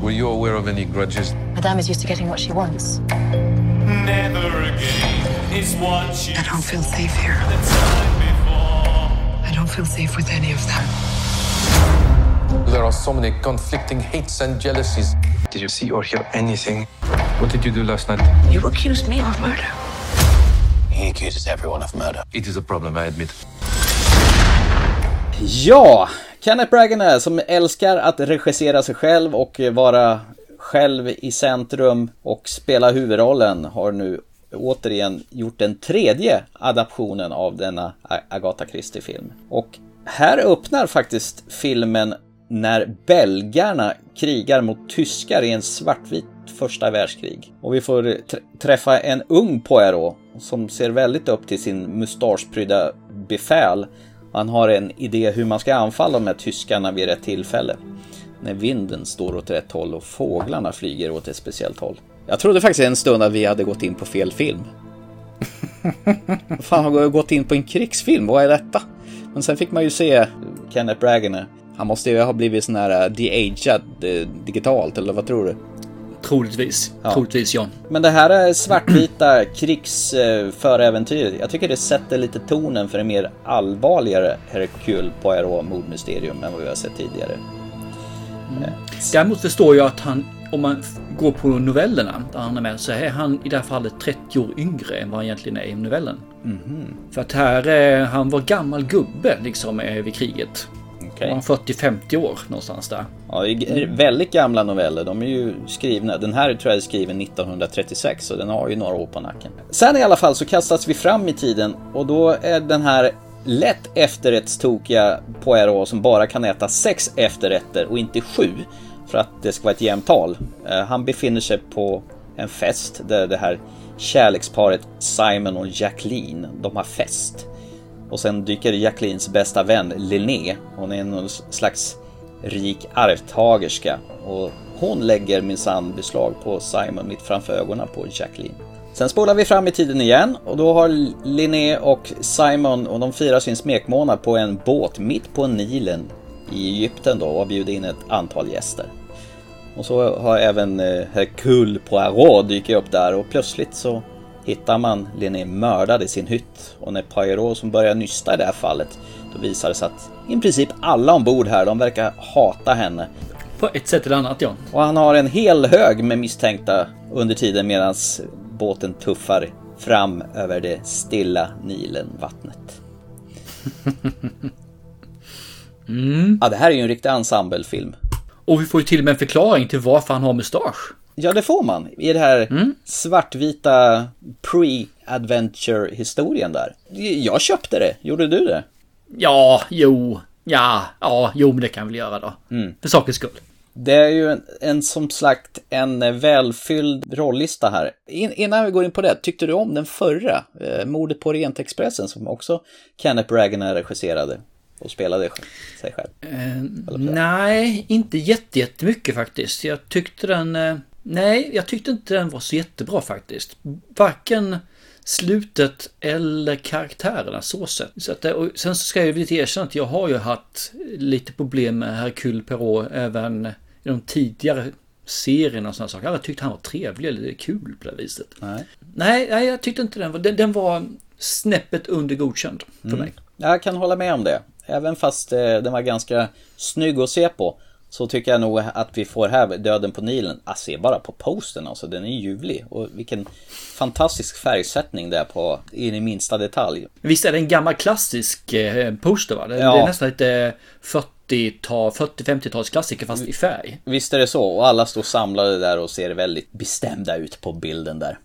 Were you aware of any grudges? Madame is used to getting what she wants. Never again is what you I don't feel safe here. the time before. I don't feel safe with any of them. There are so many conflicting hates and jealousies. Did you see or hear anything? What did you do last night? You accused me of murder. He accuses everyone of murder. It is a problem, I admit. Ja, Kenneth Branagh som älskar att regissera sig själv och vara själv i centrum och spela huvudrollen har nu återigen gjort den tredje adaptionen av denna Agatha Christie-film. Och här öppnar faktiskt filmen när belgarna krigar mot tyskar i en svartvit första världskrig. Och vi får träffa en ung Poirot som ser väldigt upp till sin mustaschprydda befäl. Han har en idé hur man ska anfalla de här tyskarna vid rätt tillfälle. När vinden står åt rätt håll och fåglarna flyger åt ett speciellt håll. Jag trodde faktiskt en stund att vi hade gått in på fel film. Fan, har vi gått in på en krigsfilm? Vad är detta? Men sen fick man ju se Kenneth Branagh. Han måste ju ha blivit sån här de-aged eh, digitalt, eller vad tror du? Troligtvis. Ja. Troligtvis, ja. Men det här är svartvita krigsföräventyret. Jag tycker det sätter lite tonen för en mer allvarligare Hercule Poirot mordmysterium än vad vi har sett tidigare. Mm. Däremot förstår jag att han, om man går på novellerna där han är med, så är han i det här fallet 30 år yngre än vad han egentligen är i novellen. Mm. För att här, han var gammal gubbe liksom vid kriget. Okay. Han 40-50 år någonstans där. Ja, det är väldigt gamla noveller. De är ju skrivna. Den här tror jag är skriven 1936 så den har ju några år på nacken. Sen i alla fall så kastas vi fram i tiden och då är den här lätt efterrättstokiga Poirot som bara kan äta sex efterrätter och inte sju för att det ska vara ett jämnt tal. Eh, han befinner sig på en fest där det här kärleksparet Simon och Jacqueline, de har fest. Och sen dyker Jacquelines bästa vän Linné. Hon är någon slags rik arvtagerska. Och hon lägger minsann beslag på Simon mitt framför ögonen på Jacqueline. Sen spolar vi fram i tiden igen och då har Linné och Simon och de firar sin smekmånad på en båt mitt på Nilen i Egypten då och bjudit in ett antal gäster. Och så har även eh, Hercule Poirot dykt upp där och plötsligt så hittar man Linné mördad i sin hytt och när Poirot som börjar nysta i det här fallet då visar det sig att i princip alla ombord här de verkar hata henne. På ett sätt eller annat ja. Och han har en hel hög med misstänkta under tiden medan båten tuffar fram över det stilla Nilenvattnet. mm. Ja, det här är ju en riktig ensemblefilm. Och vi får ju till och med en förklaring till varför han har mustasch. Ja, det får man i det här mm. svartvita pre-adventure historien där. Jag köpte det, gjorde du det? Ja, jo, ja, ja, jo, men det kan väl göra då. Mm. För sakens skull. Det är ju en, en som sagt en välfylld rollista här. In, innan vi går in på det, tyckte du om den förra, eh, Mordet på Orientexpressen, som också Kenneth Branagh regisserade? och spelade sig själv? Eh, nej, inte jättemycket faktiskt. Jag tyckte den... Eh, nej, jag tyckte inte den var så jättebra faktiskt. Varken slutet eller karaktärerna så sett. Så att, och sen så ska jag lite erkänna att jag har ju haft lite problem med Hercule Perrault även i de tidigare serierna och sådana saker. Jag tyckte han var trevlig eller kul på det viset. Nej. Nej, nej jag tyckte inte den var... Den, den var snäppet under godkänd för mm. mig. Jag kan hålla med om det. Även fast eh, den var ganska snygg att se på. Så tycker jag nog att vi får här Döden på Nilen. Ah, se bara på posten alltså, den är ljuvlig. Och vilken fantastisk färgsättning det är på in i minsta detalj. Visst är det en gammal klassisk eh, poster va? Det, ja. det är nästan lite 40-tal, 40-50-tals klassiker fast i färg. Visst är det så. Och alla står samlade där och ser väldigt bestämda ut på bilden där.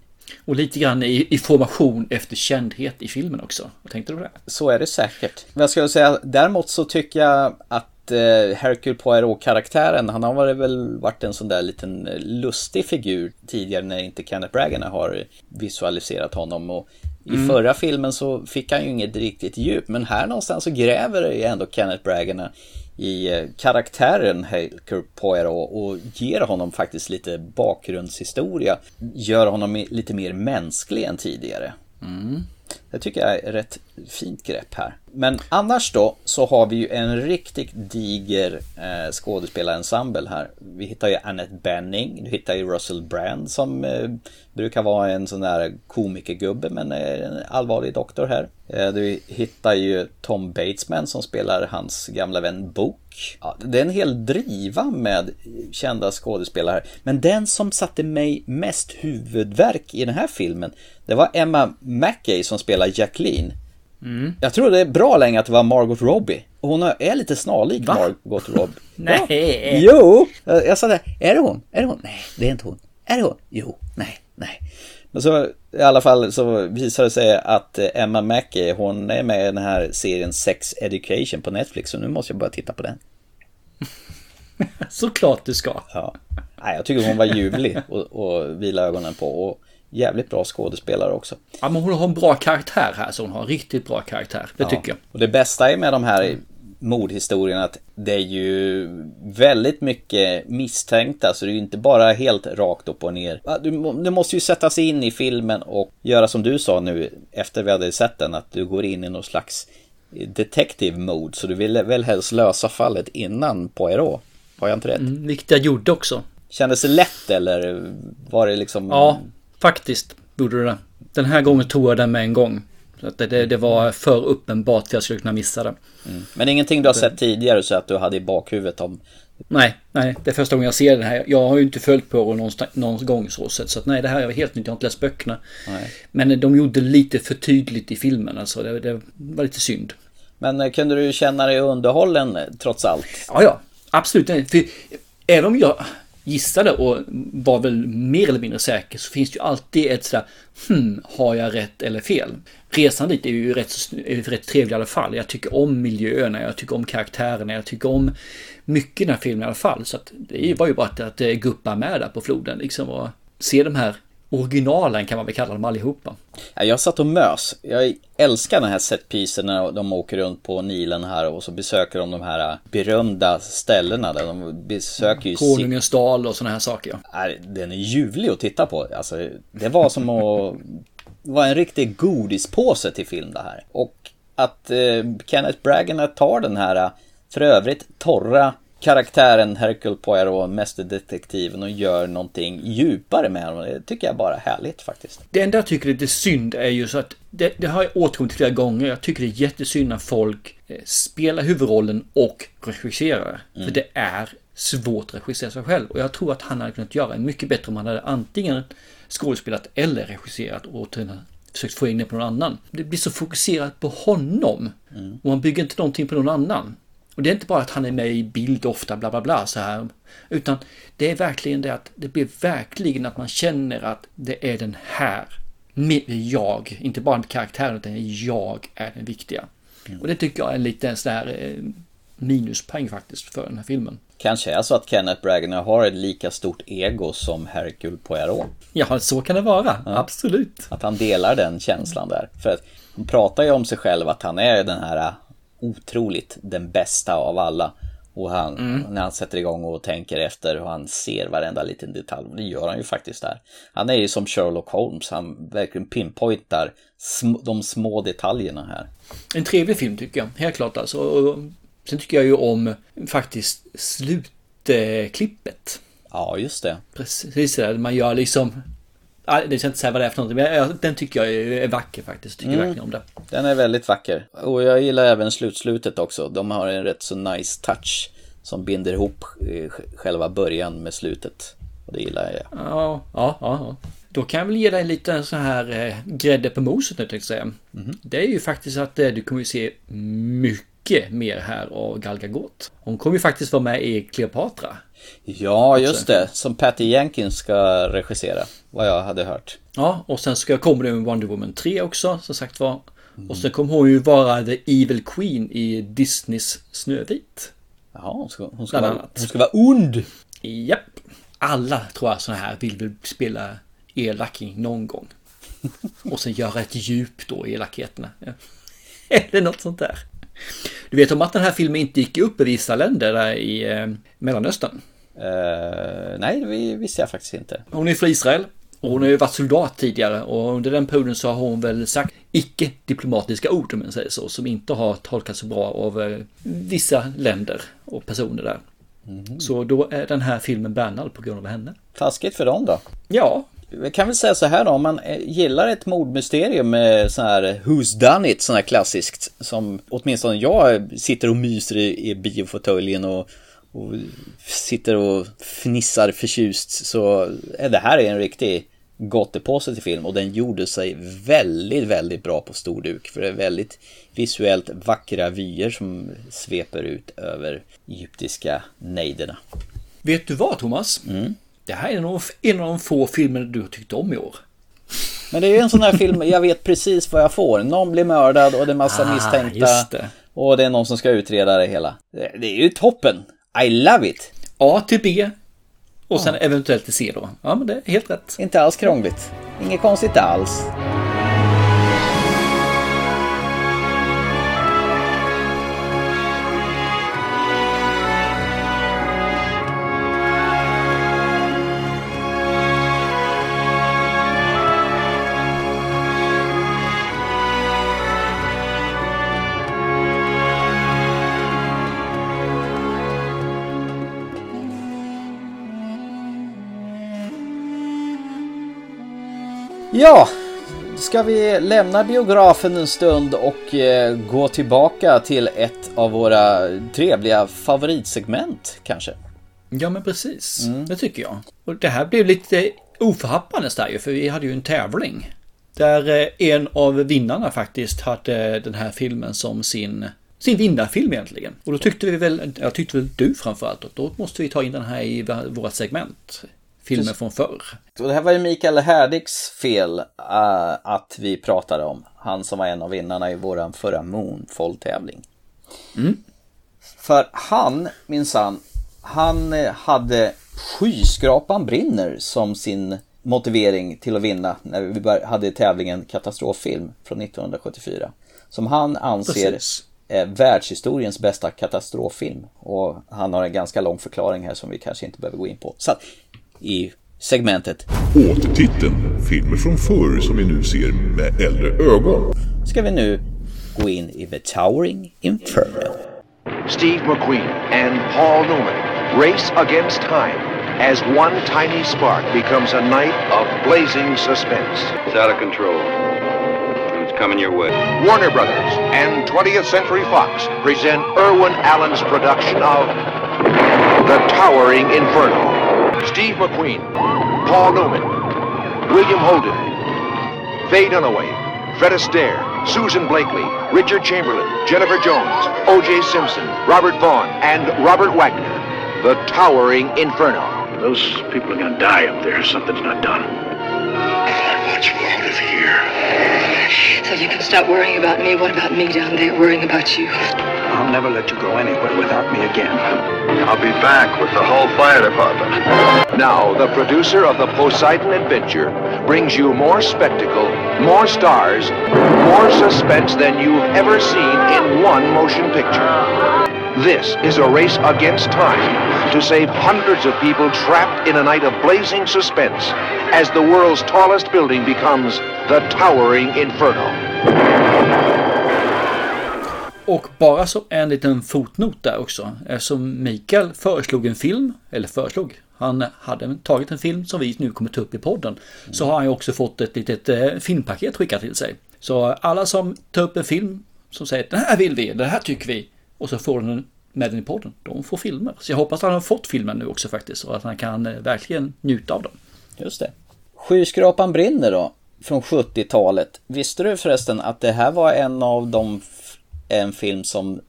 Och lite grann i, i formation efter kändhet i filmen också. Vad tänkte du på det? Så är det säkert. Men jag skulle säga, däremot så tycker jag att eh, Hercule Poirot-karaktären, han har väl varit en sån där liten eh, lustig figur tidigare när inte Kenneth Branagh har visualiserat honom. Och i mm. förra filmen så fick han ju inget riktigt djup, men här någonstans så gräver ju ändå Kenneth Branagh i eh, karaktären Hercule Poirot och ger honom faktiskt lite bakgrundshistoria. Gör honom lite mer mänsklig än tidigare. Mm. Det tycker jag är ett rätt fint grepp här. Men annars då så har vi ju en riktigt diger eh, skådespelarensemble här. Vi hittar ju Annette Benning, du hittar ju Russell Brand som eh, brukar vara en sån där komikergubbe men är en allvarlig doktor här. Eh, du hittar ju Tom Batesman som spelar hans gamla vän Book. Ja, det är en hel driva med kända skådespelare här. Men den som satte mig mest huvudverk i den här filmen det var Emma Mackey som spelar Jacqueline. Mm. Jag tror det är bra länge att det var Margot Robbie. hon är lite snarlik Va? Margot Robbie. nej. Jo! Jag sa det. Är det hon? Är det hon? Nej, det är inte hon. Är det hon? Jo. Nej, nej. Men så i alla fall så visar det sig att Emma Mackey, hon är med i den här serien Sex Education på Netflix. Så nu måste jag börja titta på den. Såklart du ska. Ja. Nej, jag tycker hon var ljuvlig och, och vila ögonen på. Och jävligt bra skådespelare också. Ja, men hon har en bra karaktär här, så hon har en riktigt bra karaktär. Det ja. tycker jag. Och det bästa är med de här mordhistorierna att det är ju väldigt mycket misstänkta så det är ju inte bara helt rakt upp och ner. Du, du måste ju sätta sig in i filmen och göra som du sa nu efter vi hade sett den att du går in i någon slags detective mode så du vill väl helst lösa fallet innan Poirot. Har jag inte rätt? Mm, vilket jag gjorde också. Kändes det lätt eller var det liksom? Ja, faktiskt gjorde det. Den här gången tog jag den med en gång. Det, det, det var för uppenbart för jag skulle kunna missa det. Mm. Men ingenting du har sett tidigare så att du hade i bakhuvudet om? Nej, nej, det är första gången jag ser den här. Jag har ju inte följt på någon, någon gång så sett. Så att nej, det här är helt nytt. Jag har inte läst böckerna. Nej. Men de gjorde lite för tydligt i filmen. Alltså det, det var lite synd. Men kunde du känna dig underhållen trots allt? Ja, ja. Absolut. För även om jag gissade och var väl mer eller mindre säker så finns det ju alltid ett sådär hmm, har jag rätt eller fel? Resan dit är ju rätt, är rätt trevlig i alla fall. Jag tycker om miljöerna, jag tycker om karaktärerna, jag tycker om mycket i den här filmen i alla fall. Så att det var ju bara att, att guppa med där på floden liksom och se de här originalen kan man väl kalla dem allihopa. Ja, jag satt och mös. Jag älskar den här setpisen när de åker runt på Nilen här och så besöker de de här berömda ställena där de besöker ju... Konungens dal och sådana här saker. Ja. Den är ljuvlig att titta på. Alltså, det var som att vara en riktig godispåse till film det här. Och att eh, Kenneth Bragger tar den här för övrigt torra karaktären Hercule Poirot, mästerdetektiven och gör någonting djupare med honom. Det tycker jag bara är härligt faktiskt. Det enda jag tycker är lite synd är ju så att det, det har jag återkommit till flera gånger. Jag tycker det är jättesynd när folk eh, spelar huvudrollen och regisserar. Mm. För det är svårt att regissera sig själv. Och jag tror att han hade kunnat göra mycket bättre om han hade antingen skådespelat eller regisserat och försökt få in det på någon annan. Det blir så fokuserat på honom. Mm. Och man bygger inte någonting på någon annan. Och det är inte bara att han är med i bild ofta, bla bla bla så här. Utan det är verkligen det att det blir verkligen att man känner att det är den här, jag, inte bara karaktären, utan jag är den viktiga. Mm. Och det tycker jag är lite en sån här minuspoäng faktiskt för den här filmen. Kanske är så att Kenneth Bragner har ett lika stort ego som Hercule Poirot. Ja, så kan det vara. Ja. Absolut. Att han delar den känslan där. För att han pratar ju om sig själv att han är den här otroligt den bästa av alla. Och han, mm. när han sätter igång och tänker efter och han ser varenda liten detalj. Det gör han ju faktiskt där. Han är ju som Sherlock Holmes. Han verkligen pinpointar sm de små detaljerna här. En trevlig film tycker jag, helt klart alltså. Och sen tycker jag ju om faktiskt slutklippet. Ja, just det. Precis det, man gör liksom det ska inte säga vad det är för någonting, men den tycker jag är vacker faktiskt. Tycker mm. verkligen om det. Den är väldigt vacker. Och jag gillar även slutslutet också. De har en rätt så nice touch som binder ihop eh, själva början med slutet. Och det gillar jag. Ja, ja, ja. Då kan jag väl ge dig lite så här eh, grädde på moset nu tänkte jag säga. Mm. Det är ju faktiskt att eh, du kommer ju se mycket mer här av Gal Gadot. Hon kommer ju faktiskt vara med i Cleopatra. Ja, just det. Som Patty Jenkins ska regissera. Vad jag hade hört. Ja, och sen ska komma det med Wonder Woman 3 också, som sagt var. Mm. Och sen kommer hon ju vara The Evil Queen i Disneys Snövit. Ja, hon ska, hon ska, vara, hon ska vara ond! Japp. Alla tror jag sådana här vill väl spela elaking någon gång. och sen göra ett djup då i elakheterna. Eller något sånt där. Du vet om att den här filmen inte gick upp i vissa länder där i eh, Mellanöstern? Uh, nej, det visste jag faktiskt inte. Hon är från Israel. Och hon har ju varit soldat tidigare och under den perioden så har hon väl sagt icke-diplomatiska ord om man säger så, som inte har tolkats så bra av eh, vissa länder och personer där. Mm. Så då är den här filmen bannad på grund av henne. Taskigt för dem då? Ja, jag kan väl säga så här då, om man gillar ett mordmysterium med sån här Who's Done It, sån här klassiskt, som åtminstone jag sitter och myser i, i biofåtöljen och, och sitter och fnissar förtjust, så är det här en riktig gottepåse till film och den gjorde sig väldigt, väldigt bra på stor duk. För det är väldigt visuellt vackra vyer som sveper ut över egyptiska nejderna. Vet du vad Thomas? Mm. Det här är nog en av de få filmer du har tyckt om i år. Men det är ju en sån här film, jag vet precis vad jag får. Någon blir mördad och det är massa Ah, misstänkta. just det. Och det är någon som ska utreda det hela. Det är ju toppen. I love it. A till B. Och sen eventuellt till C då. Ja, men det är helt rätt. Inte alls krångligt. Inget konstigt alls. Ja, ska vi lämna biografen en stund och eh, gå tillbaka till ett av våra trevliga favoritsegment kanske? Ja, men precis. Det tycker jag. Och det här blev lite oförhappandes där ju, för vi hade ju en tävling. Där eh, en av vinnarna faktiskt hade den här filmen som sin, sin vinnarfilm egentligen. Och då tyckte vi väl, jag tyckte väl du framförallt, att då måste vi ta in den här i vårt segment. Filmer Precis. från förr. Och det här var ju Mikael Härdiks fel eh, att vi pratade om. Han som var en av vinnarna i våran förra Moonfall-tävling. Mm. För han, minsann, han eh, hade Skyskrapan brinner som sin motivering till att vinna när vi hade tävlingen Katastroffilm från 1974. Som han anser Precis. är världshistoriens bästa katastroffilm. Och han har en ganska lång förklaring här som vi kanske inte behöver gå in på. Så i segmentet Återtiteln Filmer från förr som vi nu ser med äldre ögon. ska vi nu gå in i The Towering Inferno. Steve McQueen and Paul Newman race against time as one tiny spark becomes a night of blazing suspense. It's out of control. And it's coming your way. Warner Brothers and 20th Century Fox present Irwin Allen's production of The Towering Inferno. Steve McQueen, Paul Newman, William Holden, Faye Dunaway, Fred Astaire, Susan Blakely, Richard Chamberlain, Jennifer Jones, O.J. Simpson, Robert Vaughn, and Robert Wagner. The Towering Inferno. Those people are gonna die up there if something's not done. I want you out of here. So you can stop worrying about me. What about me down there worrying about you? I'll never let you go anywhere without me again. I'll be back with the whole fire department. Now, the producer of the Poseidon Adventure brings you more spectacle, more stars, more suspense than you've ever seen in one motion picture. This is a race against time to save hundreds of people trapped in a night of blazing suspense as the world's tallest building becomes the towering inferno. Och bara som en liten fotnot där också. Eh, Eftersom Mikael föreslog en film, eller föreslog, han hade tagit en film som vi nu kommer ta upp i podden. Så har han ju också fått ett litet eh, filmpaket skickat till sig. Så alla som tar upp en film som säger den här vill vi, den här tycker vi. Och så får den med den i podden. De får filmer. Så jag hoppas att han har fått filmen nu också faktiskt. Och att han kan eh, verkligen njuta av den. Just det. Skyskrapan brinner då, från 70-talet. Visste du förresten att det här var en av de, en film som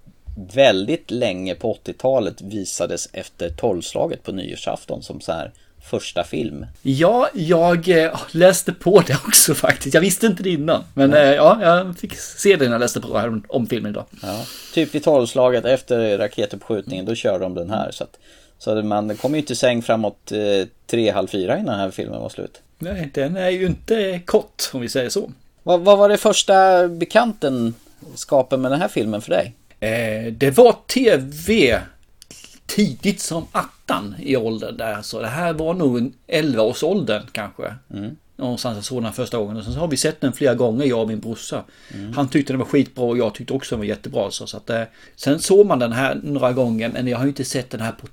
väldigt länge på 80-talet visades efter tolvslaget på nyårsafton som så här första film. Ja, jag eh, läste på det också faktiskt. Jag visste inte det innan. Men eh, ja, jag fick se det när jag läste på om, filmen idag. Ja, typ vid tolvslaget efter raketuppskjutningen, då körde de den här. Så, att, så man kom ju inte säng framåt eh, tre, halv fyra innan den här filmen var slut. Nej, den är ju inte kort om vi säger så. Vad, vad var det första bekantenskapen med den här filmen för dig? Eh, det var tv tidigt som attan i åldern där. Så det här var nog en 11-årsåldern kanske. Mm. Någonstans jag såg den första gången. Och sen så har vi sett den flera gånger, jag och min brorsa. Mm. Han tyckte den var skitbra och jag tyckte också den var jättebra. Så, så att, eh, sen såg man den här några gånger, men jag har ju inte sett den här på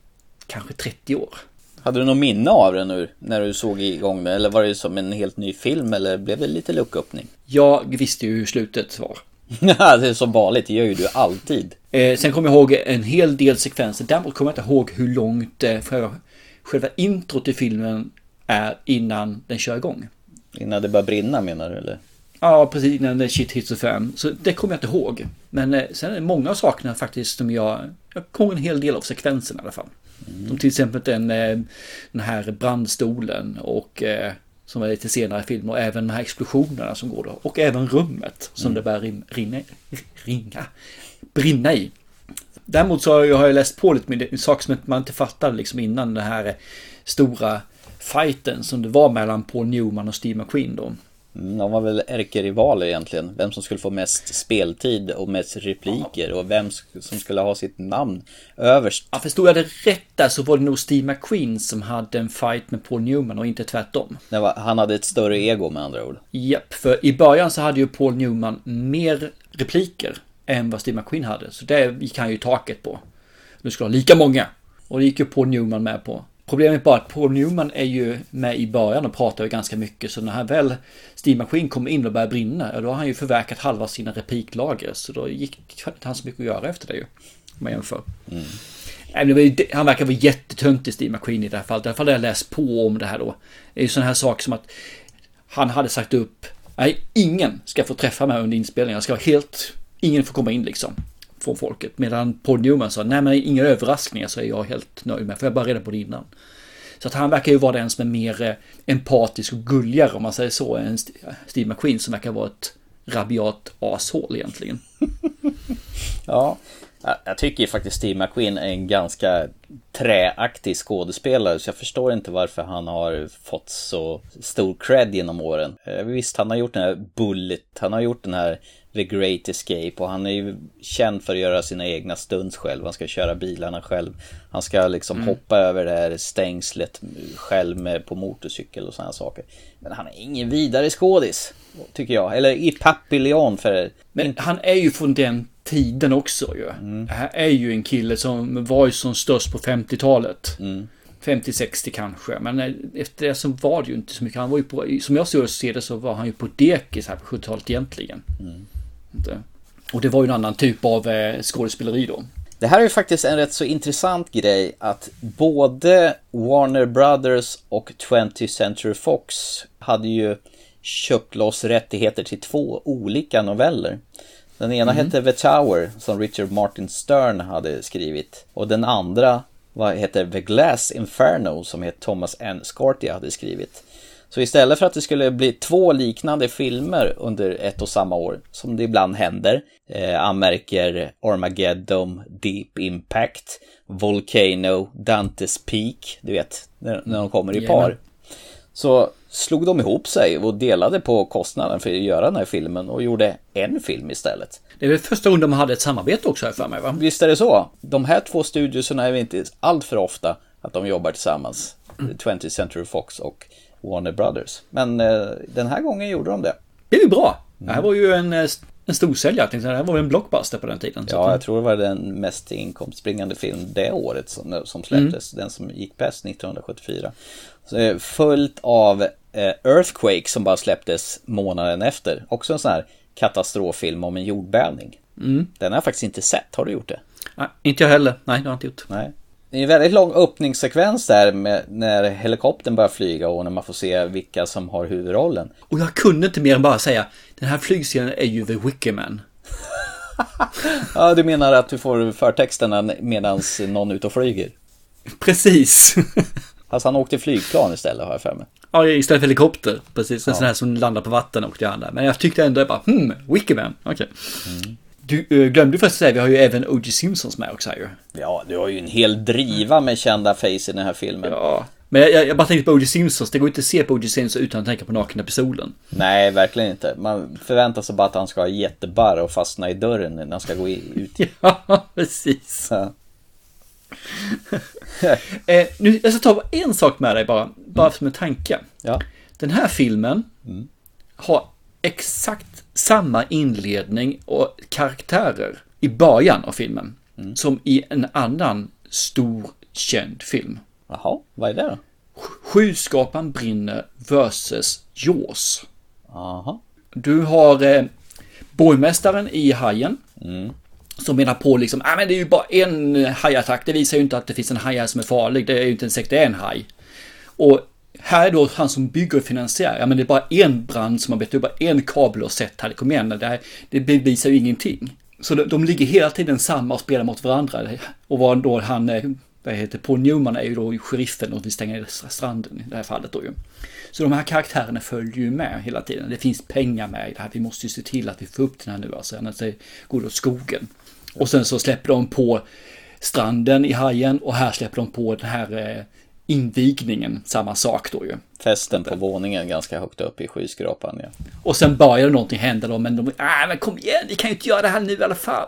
kanske 30 år. Hade du något minne av den nu när du såg igång den? Eller var det som en helt ny film eller blev det lite lucköppning? Jag visste ju hur slutet var. Det är som vanligt, det gör ju du alltid. Eh, sen kommer jag ihåg en hel del sekvenser. Däremot kommer jag inte ihåg hur långt eh, själva, introt till filmen är innan den kör igång. Innan det börjar brinna menar du eller? Ja, precis innan shit hits the fan. Så det kommer jag inte ihåg. Men eh, sen är det många av sakerna faktiskt som jag... Jag kommer en hel del av sekvenserna i alla fall. Som till exempel den, eh, den här brandstolen och eh, Som är lite senare i filmen och även de här explosionerna som går då. Och även rummet som Mm. det börjar rim- rinna, ringa, brinna i. Däremot så har jag, har jag läst på lite med saker som man inte fattade liksom innan den här stora fighten som det var mellan Paul Newman och Steve McQueen då. Mm, De var väl ärkerivaler egentligen. Vem som skulle få mest speltid och mest repliker och vem som skulle ha sitt namn överst. Ja, förstod jag det rätt där så var det nog Steve McQueen som hade en fight med Paul Newman och inte tvärtom. Var, han hade ett större ego med andra ord. Japp, för i början så hade ju Paul Newman mer repliker än vad Steve McQueen hade. Så det gick han ju i taket på. Nu ska ha lika många. Och det gick ju Paul Newman med på. Problemet är bara att Paul Newman är ju med i början och pratar ju ganska mycket. Så när han väl Steve McQueen kommer in och börjar brinna, då har han ju förverkat halva sina repliklager. Så då gick det inte han så mycket att göra efter det ju. Om man jämför. Det ju, han verkar vara jättetöntig Steve McQueen i det här fallet. I alla fall har jag läst på om det här då. Det är ju sådana här saker som att han hade sagt upp, nej ingen ska få träffa mig under inspelningen. Jag ska vara helt, ingen får komma in liksom. Från folket. Medan Paul Newman sa, nej men inga överraskningar så är jag helt nöjd med, för jag bara reda på det innan. Så att han verkar ju vara den som är mer eh, empatisk och gulligare om man säger så, än Steve McQueen som verkar vara ett rabiat ashål egentligen. Ja, jag- tycker ju faktiskt Steve McQueen är en ganska träaktig skådespelare så jag förstår inte varför han har fått så stor cred genom åren. Eh, Visst, han har gjort den här Bullet, han har gjort den här The Great Escape och han är ju känd för att göra sina egna stunts själv. Han ska köra bilarna själv. Han ska liksom Mm. hoppa över det här stängslet själv med, på motorcykel och sådana saker. Men han är ingen vidare skådis, tycker jag. Eller i Papillon för... Men han är ju från den tiden också ju. Det här är ju en kille som var ju som störst på 50-talet. 50-60 kanske. Men eh, efter det så var det ju inte så mycket. Han var ju på, som jag ser det så var han ju på dekis här på 70-talet egentligen. Inte. Och det var ju en annan typ av eh, skådespeleri då. Det här är ju faktiskt en rätt så intressant grej att både Warner Brothers och 20th Century Fox hade ju köpt loss rättigheter till två olika noveller. Den ena Mhm. hette The Tower som Richard Martin Stern hade skrivit och den andra vad heter The Glass Inferno som heter Thomas N. Scartia hade skrivit. Så istället för att det skulle bli två liknande filmer under ett och samma år, som det ibland händer, eh, anmärker Armageddon, Deep Impact, Volcano, Dantes Peak, du vet, när, när de kommer i par. Så slog de ihop sig och delade på kostnaden för att göra den här filmen och gjorde en film istället. Det är väl första gången de hade ett samarbete också här för mig va? Visst är det så? De här två studioserna är väl inte allt för ofta att de jobbar tillsammans. 20th Century Fox och Warner Brothers. Men eh, den här gången gjorde de det. Det är ju bra. Det här var ju en, eh, en storsäljare. Det här var ju en blockbuster på den tiden. Ja, jag tror det var den mest inkomstbringande film det året som, som släpptes. Den som gick bäst 1974. Så, eh, följt av Earthquake som bara släpptes månaden efter. Också en sån här katastroffilm om en jordbävning. Mm. Den har jag faktiskt inte sett. Har du gjort det? Nej, inte jag heller. Nej, det har jag inte gjort. Nej. Det är en väldigt lång öppningssekvens där med när helikoptern börjar flyga och när man får se vilka som har huvudrollen. Och jag kunde inte mer än bara säga, den här flygscenen är ju The Wicker Man. Ja, du menar att du får förtexterna medan någon är ute och flyger? Precis. Fast han åkte flygplan istället har jag för mig. Ja, istället för helikopter. Precis, en Ja. sån här som landar på vatten och det andra. Men jag tyckte ändå bara, hmm, Wickerman. Okej. Du eh, glömde först säga, vi har ju även O.J. Simpsons med också här ju. Ja, du har ju en hel driva med kända face i den här filmen. Ja. Men jag, jag bara tänkte på O.J. Simpsons, det går inte att se på O.J. Simpsons utan att tänka på nakna pistolen. Nej, verkligen inte. Man förväntar sig bara att han ska ha jättebarr och fastna i dörren när han ska gå ut. Ja, precis. Ja. Eh, nu, jag ska ta en sak med dig bara, bara som en tanke. Ja. Den här filmen har exakt samma inledning och karaktärer i början av filmen som i en annan stor känd film. Jaha, vad är det då? Skyskrapan brinner versus Jaws. Jaha. Du har eh, borgmästaren i Hajen. Mm. Som menar på liksom, ah, men det är ju bara en eh, hajattack. Det visar ju inte att det finns en haj här som är farlig. Det är ju inte en sekt, det är en haj. Och här är då han som bygger och finansierar. Ja, men det är bara en brand som har bett upp, bara en kabel och sett här. Kom igen, det, här, det bevisar ju ingenting. Så de, de ligger hela tiden samma och spelar mot varandra. Och vad då han, eh, vad heter Paul Newman är ju då sheriffen och vill stänga ner stranden i det här fallet då ju. Så de här karaktärerna följer ju med hela tiden. Det finns pengar med i det här. Vi måste ju se till att vi får upp den här nu alltså, annars går det åt skogen. Och sen så släpper de på stranden i hajen och här släpper de på den här eh, invigningen, samma sak då ju. Festen på våningen ganska högt upp i skyskrapan, ja. Och sen börjar någonting hända då, men de, ah, men kom igen, vi kan ju inte göra det här nu i alla fall.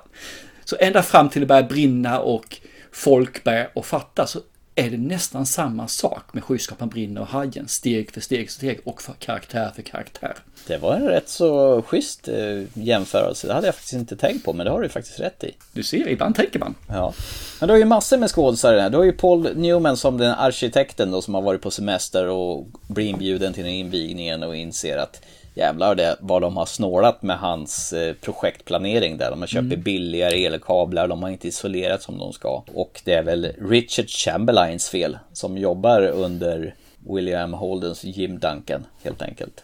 Så ända fram till det börjar brinna och folk börjar att fatta så är det nästan samma sak med skyskrapan brinner och hajen, steg för steg steg och för karaktär för karaktär. Det var en rätt så schysst eh, jämförelse. Det hade jag faktiskt inte tänkt på, men det har du faktiskt rätt i. Du ser, ibland tänker man. Ja. Men du har ju massor med skådespelare här. Du har ju Paul Newman som den arkitekten då som har varit på semester och blir inbjuden till den invigningen och inser att jävlar det, vad de har snålat med hans eh, projektplanering där. De har köpt mm. billigare elkablar, de har inte isolerat som de ska. Och det är väl Richard Chamberlains fel som jobbar under William Holdens Jim Duncan helt enkelt.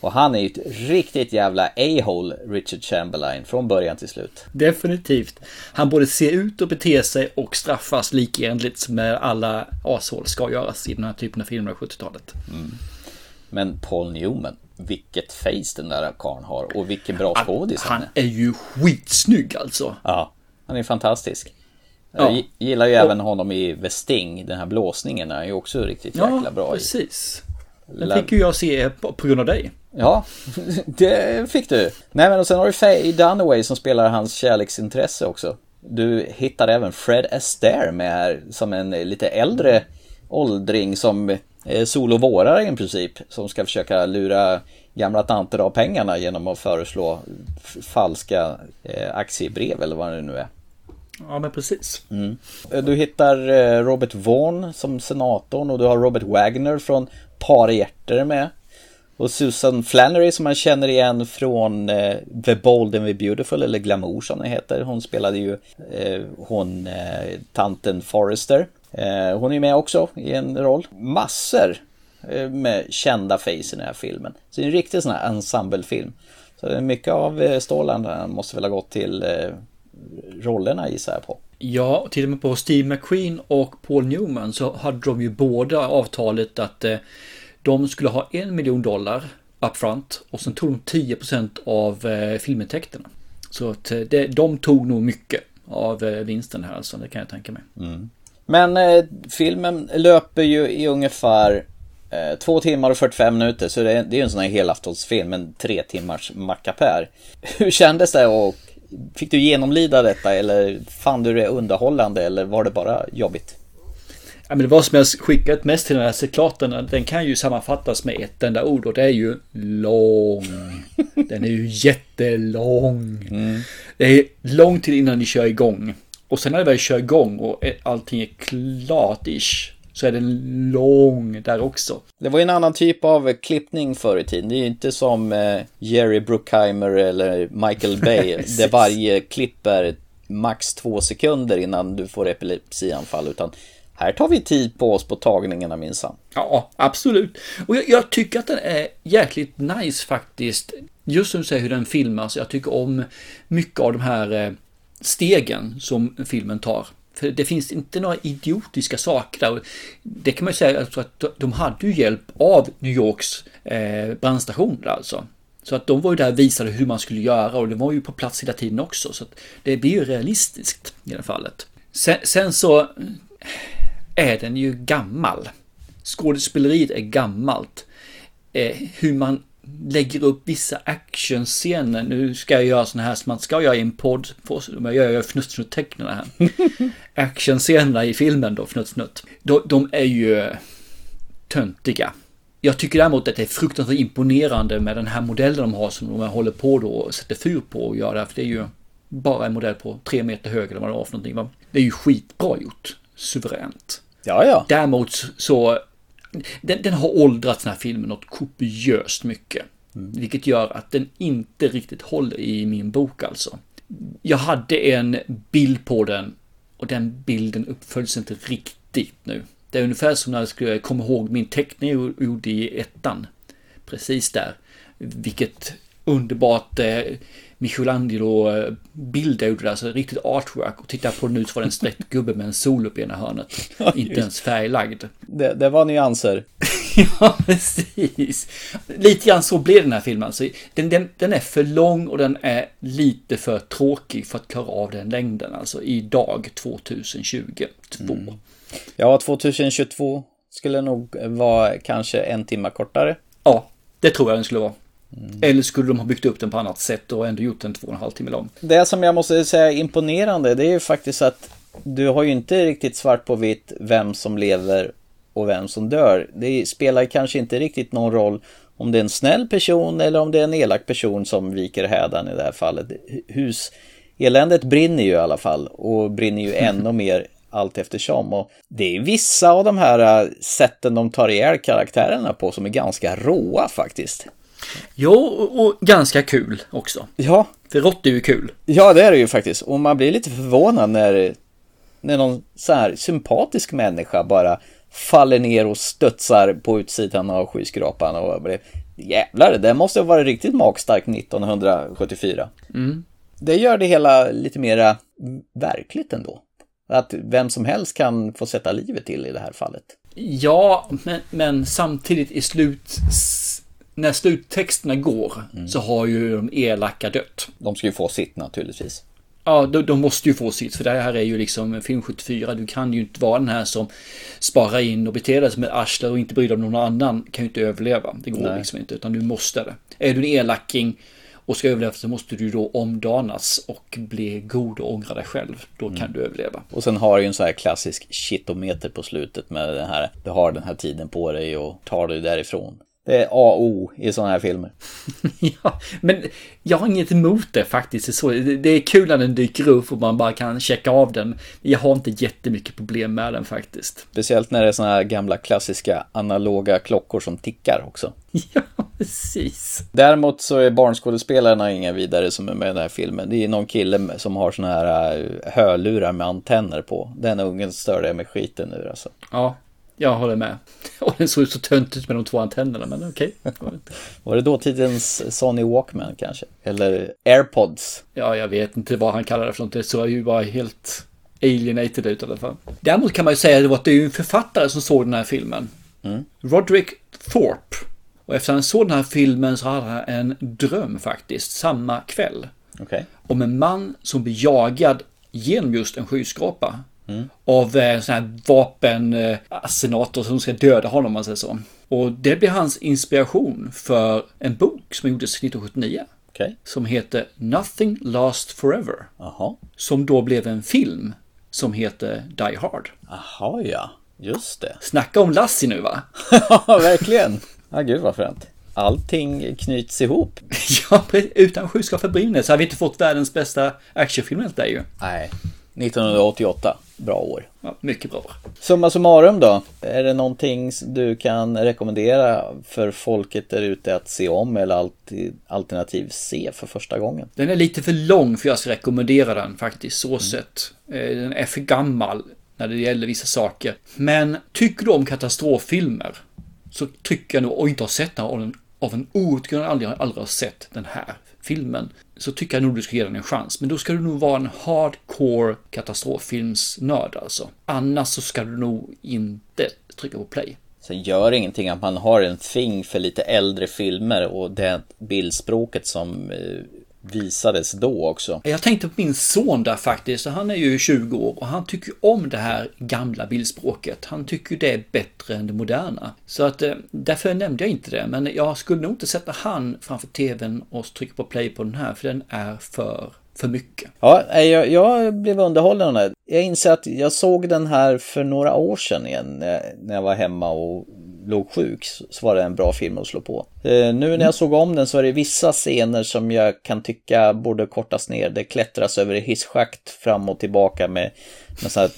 Och han är ju ett riktigt jävla a-hole, Richard Chamberlain, från början till slut. Definitivt. Han borde se ut och bete sig och straffas likenligt som alla ashål ska göras i den här typen av filmer av 70-talet. Mm. Men Paul Newman, vilket face den där karln har och vilken bra skådis han är. Han är ju skitsnygg alltså. Ja, han är fantastisk. Ja. Jag gillar ju och, även honom i The Sting, den här blåsningen är ju också riktigt jäkla ja, bra precis. Den fick ju jag se på, grund av dig. Ja, det fick du. Nej men och sen har du Faye Dunaway som spelar hans kärleksintresse också. Du hittar även Fred Astaire med här som en lite äldre åldring som solovårare i princip som ska försöka lura gamla tanter av pengarna genom att föreslå falska eh, aktiebrev eller vad det nu är. Ja men precis. Mm. Eh, du hittar Robert Vaughn som senatorn och du har Robert Wagner från Par hjärter med. Och Susan Flannery som man känner igen från eh, The Bold and the Beautiful eller Glamour som den heter. Hon spelade ju eh, hon eh, tanten Forrester. Eh, hon är med också i en roll. Massor eh, med kända face i den här filmen. Så det är en riktig sån här ensemblefilm. Så mycket av eh, stålarna måste väl ha gått till rollerna gissar jag på. Ja, tittar man på Steve McQueen och Paul Newman så hade de ju båda avtalet att de skulle ha en miljon dollar upfront och sen tog de 10% av filmintäkterna. Så att de tog nog mycket av vinsten här alltså, det kan jag tänka mig. Mm. Men eh, filmen löper ju i ungefär eh, två timmar och 45 minuter. Så det är, det är en sån här helaftonsfilm, en tre timmars mackapär. Hur kändes det och fick du genomlida detta eller fann du det underhållande eller var det bara jobbigt? Ja, men det var som jag skickat mest till den här ciklaten. Den kan ju sammanfattas med ett enda ord och det är ju lång. Den är ju jättelång. Mm. Det är lång tid innan ni kör igång. Och sen när det väl kör igång och allting är klart-ish så är den lång där också. Det var ju en annan typ av klippning förr i tiden. Det är ju inte som eh, Jerry Bruckheimer eller Michael Bay. där varje klipp är max två sekunder innan du får epilepsianfall. Utan här tar vi tid på oss på tagningarna minsann. Ja, absolut. Och jag, jag, tycker att den är jäkligt nice faktiskt. Just som du säger hur den filmas. Jag tycker om mycket av de här eh, stegen som filmen tar. För det finns inte några idiotiska saker där. Det kan man ju säga alltså att de hade ju hjälp av New Yorks eh, brandstationer alltså. Så att de var ju där och visade hur man skulle göra och det var ju på plats hela tiden också. Så att det blir ju realistiskt i det här fallet. Sen, sen så eh, är den ju gammal. Skådespeleriet är gammalt. Eh, hur man lägger upp vissa actionscener. Nu ska jag göra sådana här som man ska göra i en podd. Jag gör fnutt-fnutt-tecknen här. actionscenerna i filmen då, fnutt-fnutt. De, de är ju töntiga. Jag tycker däremot att det är fruktansvärt imponerande med den här modellen de har som de håller på då och sätter fyr på och gör det. För det är ju bara en modell på tre meter hög eller vad det var för någonting. Va? Det är ju skitbra gjort. Suveränt. Ja, ja. Däremot så den, den har åldrats den här filmen något kopiöst mycket. Mm. Vilket gör att den inte riktigt håller i min bok alltså. Jag hade en bild på den och den bilden uppföljs inte riktigt nu. Det är ungefär som när jag skulle komma ihåg min teckning jag gjorde i ettan. Precis där. Vilket underbart eh, Michelangelo-bilder gjorde det, alltså riktigt artwork. Och titta på det nu så var det en sträckt gubbe med en sol upp i ena hörnet. Inte ens färglagd. Det, det var nyanser. ja, precis. Lite grann så blev den här filmen. Alltså, den, den, den är för lång och den är lite för tråkig för att klara av den längden. Alltså idag, 2022. Mm. Ja, 2022 skulle nog vara kanske en timme kortare. Ja, det tror jag den skulle vara. Mm. Eller skulle de ha byggt upp den på annat sätt och ändå gjort den två och en halv timme lång? Det som jag måste säga är imponerande, det är ju faktiskt att du har ju inte riktigt svart på vitt vem som lever och vem som dör. Det spelar kanske inte riktigt någon roll om det är en snäll person eller om det är en elak person som viker hädan i det här fallet. Huseländet brinner ju i alla fall och brinner ju ännu mer allt eftersom. Och det är vissa av de här äh, sätten de tar ihjäl karaktärerna på som är ganska råa faktiskt. Jo, och ganska kul också. Ja. För rått är ju kul. Ja, det är det ju faktiskt. Och man blir lite förvånad när, när någon så här sympatisk människa bara faller ner och studsar på utsidan av skyskrapan och blev jävlar, det måste ha varit riktigt magstarkt 1974. Mm. Det gör det hela lite mera verkligt ändå. Att vem som helst kan få sätta livet till i det här fallet. Ja, men, men samtidigt i slut när sluttexterna går mm. så har ju de elaka dött. De ska ju få sitt naturligtvis. Ja, de, de, måste ju få sitt, för det här är ju liksom film 74. Du kan ju inte vara den här som sparar in och beter dig som ett arsle och inte bryr dig om någon annan. Kan ju inte överleva. Det går Nej. liksom inte, utan du måste det. Är du en elaking och ska överleva så måste du då omdanas och bli god och ångra dig själv. Då kan mm. du överleva. Och sen har du ju en sån här klassisk shitometer på slutet med den här, du har den här tiden på dig och tar dig därifrån. Det är A och O i sådana här filmer. ja, men jag har inget emot det faktiskt. Det är, så, det är kul när den dyker upp och man bara kan checka av den. Jag har inte jättemycket problem med den faktiskt. Speciellt när det är sådana här gamla klassiska analoga klockor som tickar också. ja, precis. Däremot så är barnskådespelarna inga vidare som är med i den här filmen. Det är någon kille som har sådana här äh, hörlurar med antenner på. Den ungen stör det med skiten nu alltså. Ja, jag håller med. Och den såg så tönt ut med de två antennerna, men okej. Okay. Var det dåtidens Sony Walkman kanske? Eller AirPods? Ja, jag vet inte vad han kallar det för något. Det såg ju bara helt alienated ut i alla fall. Däremot kan man ju säga att det är ju en författare som såg den här filmen. Mm. Roderick Thorpe. Och efter han såg den här filmen så hade han en dröm faktiskt, samma kväll. Okay. Om en man som blir jagad genom just en skyskrapa. Mm. Av eh, sådana här vapenassenater som ska döda honom, om man säger så. Och det blir hans inspiration för en bok som gjordes 1979. Okay. Som heter Nothing Last Forever. Aha. Som då blev en film som heter Die Hard. Jaha, ja. Just det. Snacka om Lassie nu va? Ja, verkligen. Ja, gud vad fränt. Allting knyts ihop. ja, utan skyskrapa brinner så har vi inte fått världens bästa actionfilm helt där ju. Nej. 1988. Bra år. Ja, mycket bra. Summa summarum då. Är det någonting du kan rekommendera för folket där ute att se om eller alternativ se för första gången? Den är lite för lång för jag ska rekommendera den faktiskt, så mm. sett. Eh, den är för gammal när det gäller vissa saker. Men tycker du om katastroffilmer så tycker jag nog, och inte har sett den av en, av en outgrundlig anledning, aldrig har sett den här filmen så tycker jag nog du ska ge den en chans. Men då ska du nog vara en hardcore katastroffilmsnörd alltså. Annars så ska du nog inte trycka på play. Sen gör det ingenting att man har en thing för lite äldre filmer och det bildspråket som eh, visades då också. Jag tänkte på min son där faktiskt. Han är ju 20 år och han tycker om det här gamla bildspråket. Han tycker det är bättre än det moderna. Så att eh, därför nämnde jag inte det. Men jag skulle nog inte sätta han framför tvn och trycka på play på den här för den är för för mycket. Ja, jag, jag blev underhållen av det. Jag inser att jag såg den här för några år sedan igen när jag var hemma och låg sjuk så var det en bra film att slå på. Eh, nu när jag såg om den så är det vissa scener som jag kan tycka borde kortas ner. Det klättras över hisschakt fram och tillbaka med, med så här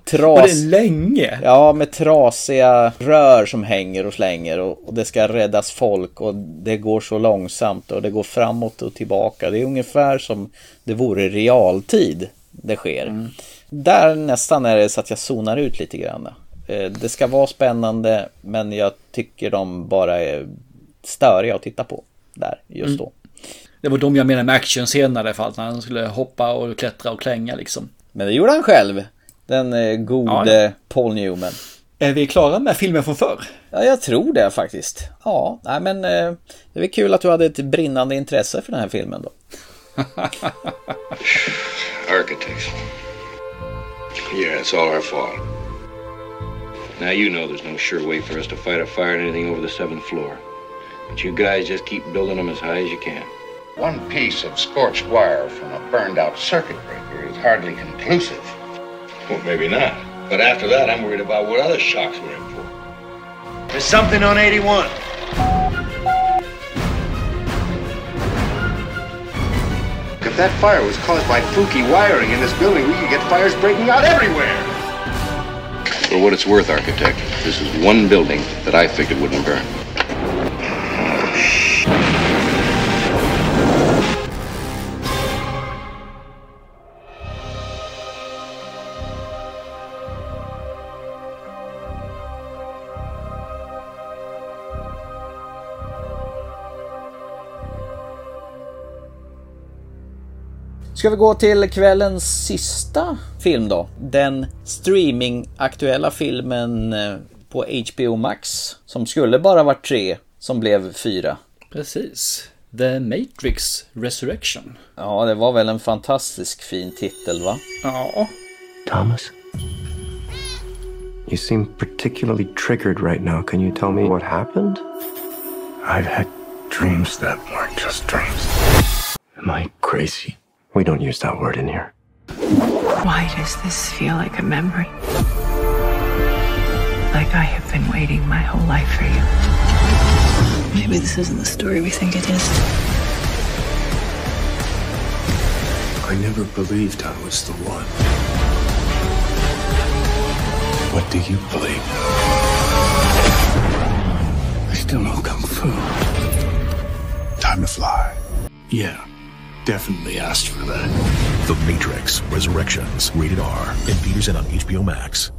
tras... Och det är länge! Ja, med trasiga rör som hänger och slänger och, och det ska räddas folk och det går så långsamt och det går framåt och tillbaka. Det är ungefär som det vore realtid det sker. Mm. Där nästan är det så att jag zonar ut lite grann. Eh, det ska vara spännande men jag tycker de bara är störiga att titta på. där just då. Det var de jag menade med actionscenerna i alla fall. När han skulle hoppa och klättra och klänga liksom. Men det gjorde han själv. Den eh, gode Ja, ja. Paul Newman. Är vi klara med filmen från förr? Ja, jag tror det faktiskt. Ja, nej men eh, det var kul att du hade ett brinnande intresse för den här filmen då. Architects. Yeah, it's all our fault. Now you know there's no sure way for us to fight a fire at anything over the seventh floor. But you guys just keep building them as high as you can. One piece of scorched wire from a burned out circuit breaker is hardly conclusive. Well, maybe not. But after that, I'm worried about what other shocks we're in for. There's something on 81. If that fire was caused by fluky wiring in this building, we could get fires breaking out everywhere. For what it's worth, architect, this is one building that I figured wouldn't burn. Ska vi gå till kvällens sista film då? Den streamingaktuella filmen eh, på HBO Max. Som skulle bara varit tre, som blev fyra. Precis. The Matrix Resurrection. Ja, det var väl en fantastisk fin titel va? Ja. Thomas? You seem particularly triggered right now. Can you tell me what happened? I've had dreams that weren't just dreams. Am I crazy? We don't use that word in here. Why does this feel like a memory? Like I have been waiting my whole life for you. Maybe this isn't the story we think it is. I never believed I was the one. What do you believe? I still know Kung Fu. Time to fly. Yeah, definitely asked for that. The Matrix Resurrections, rated R, in theaters and on HBO Max.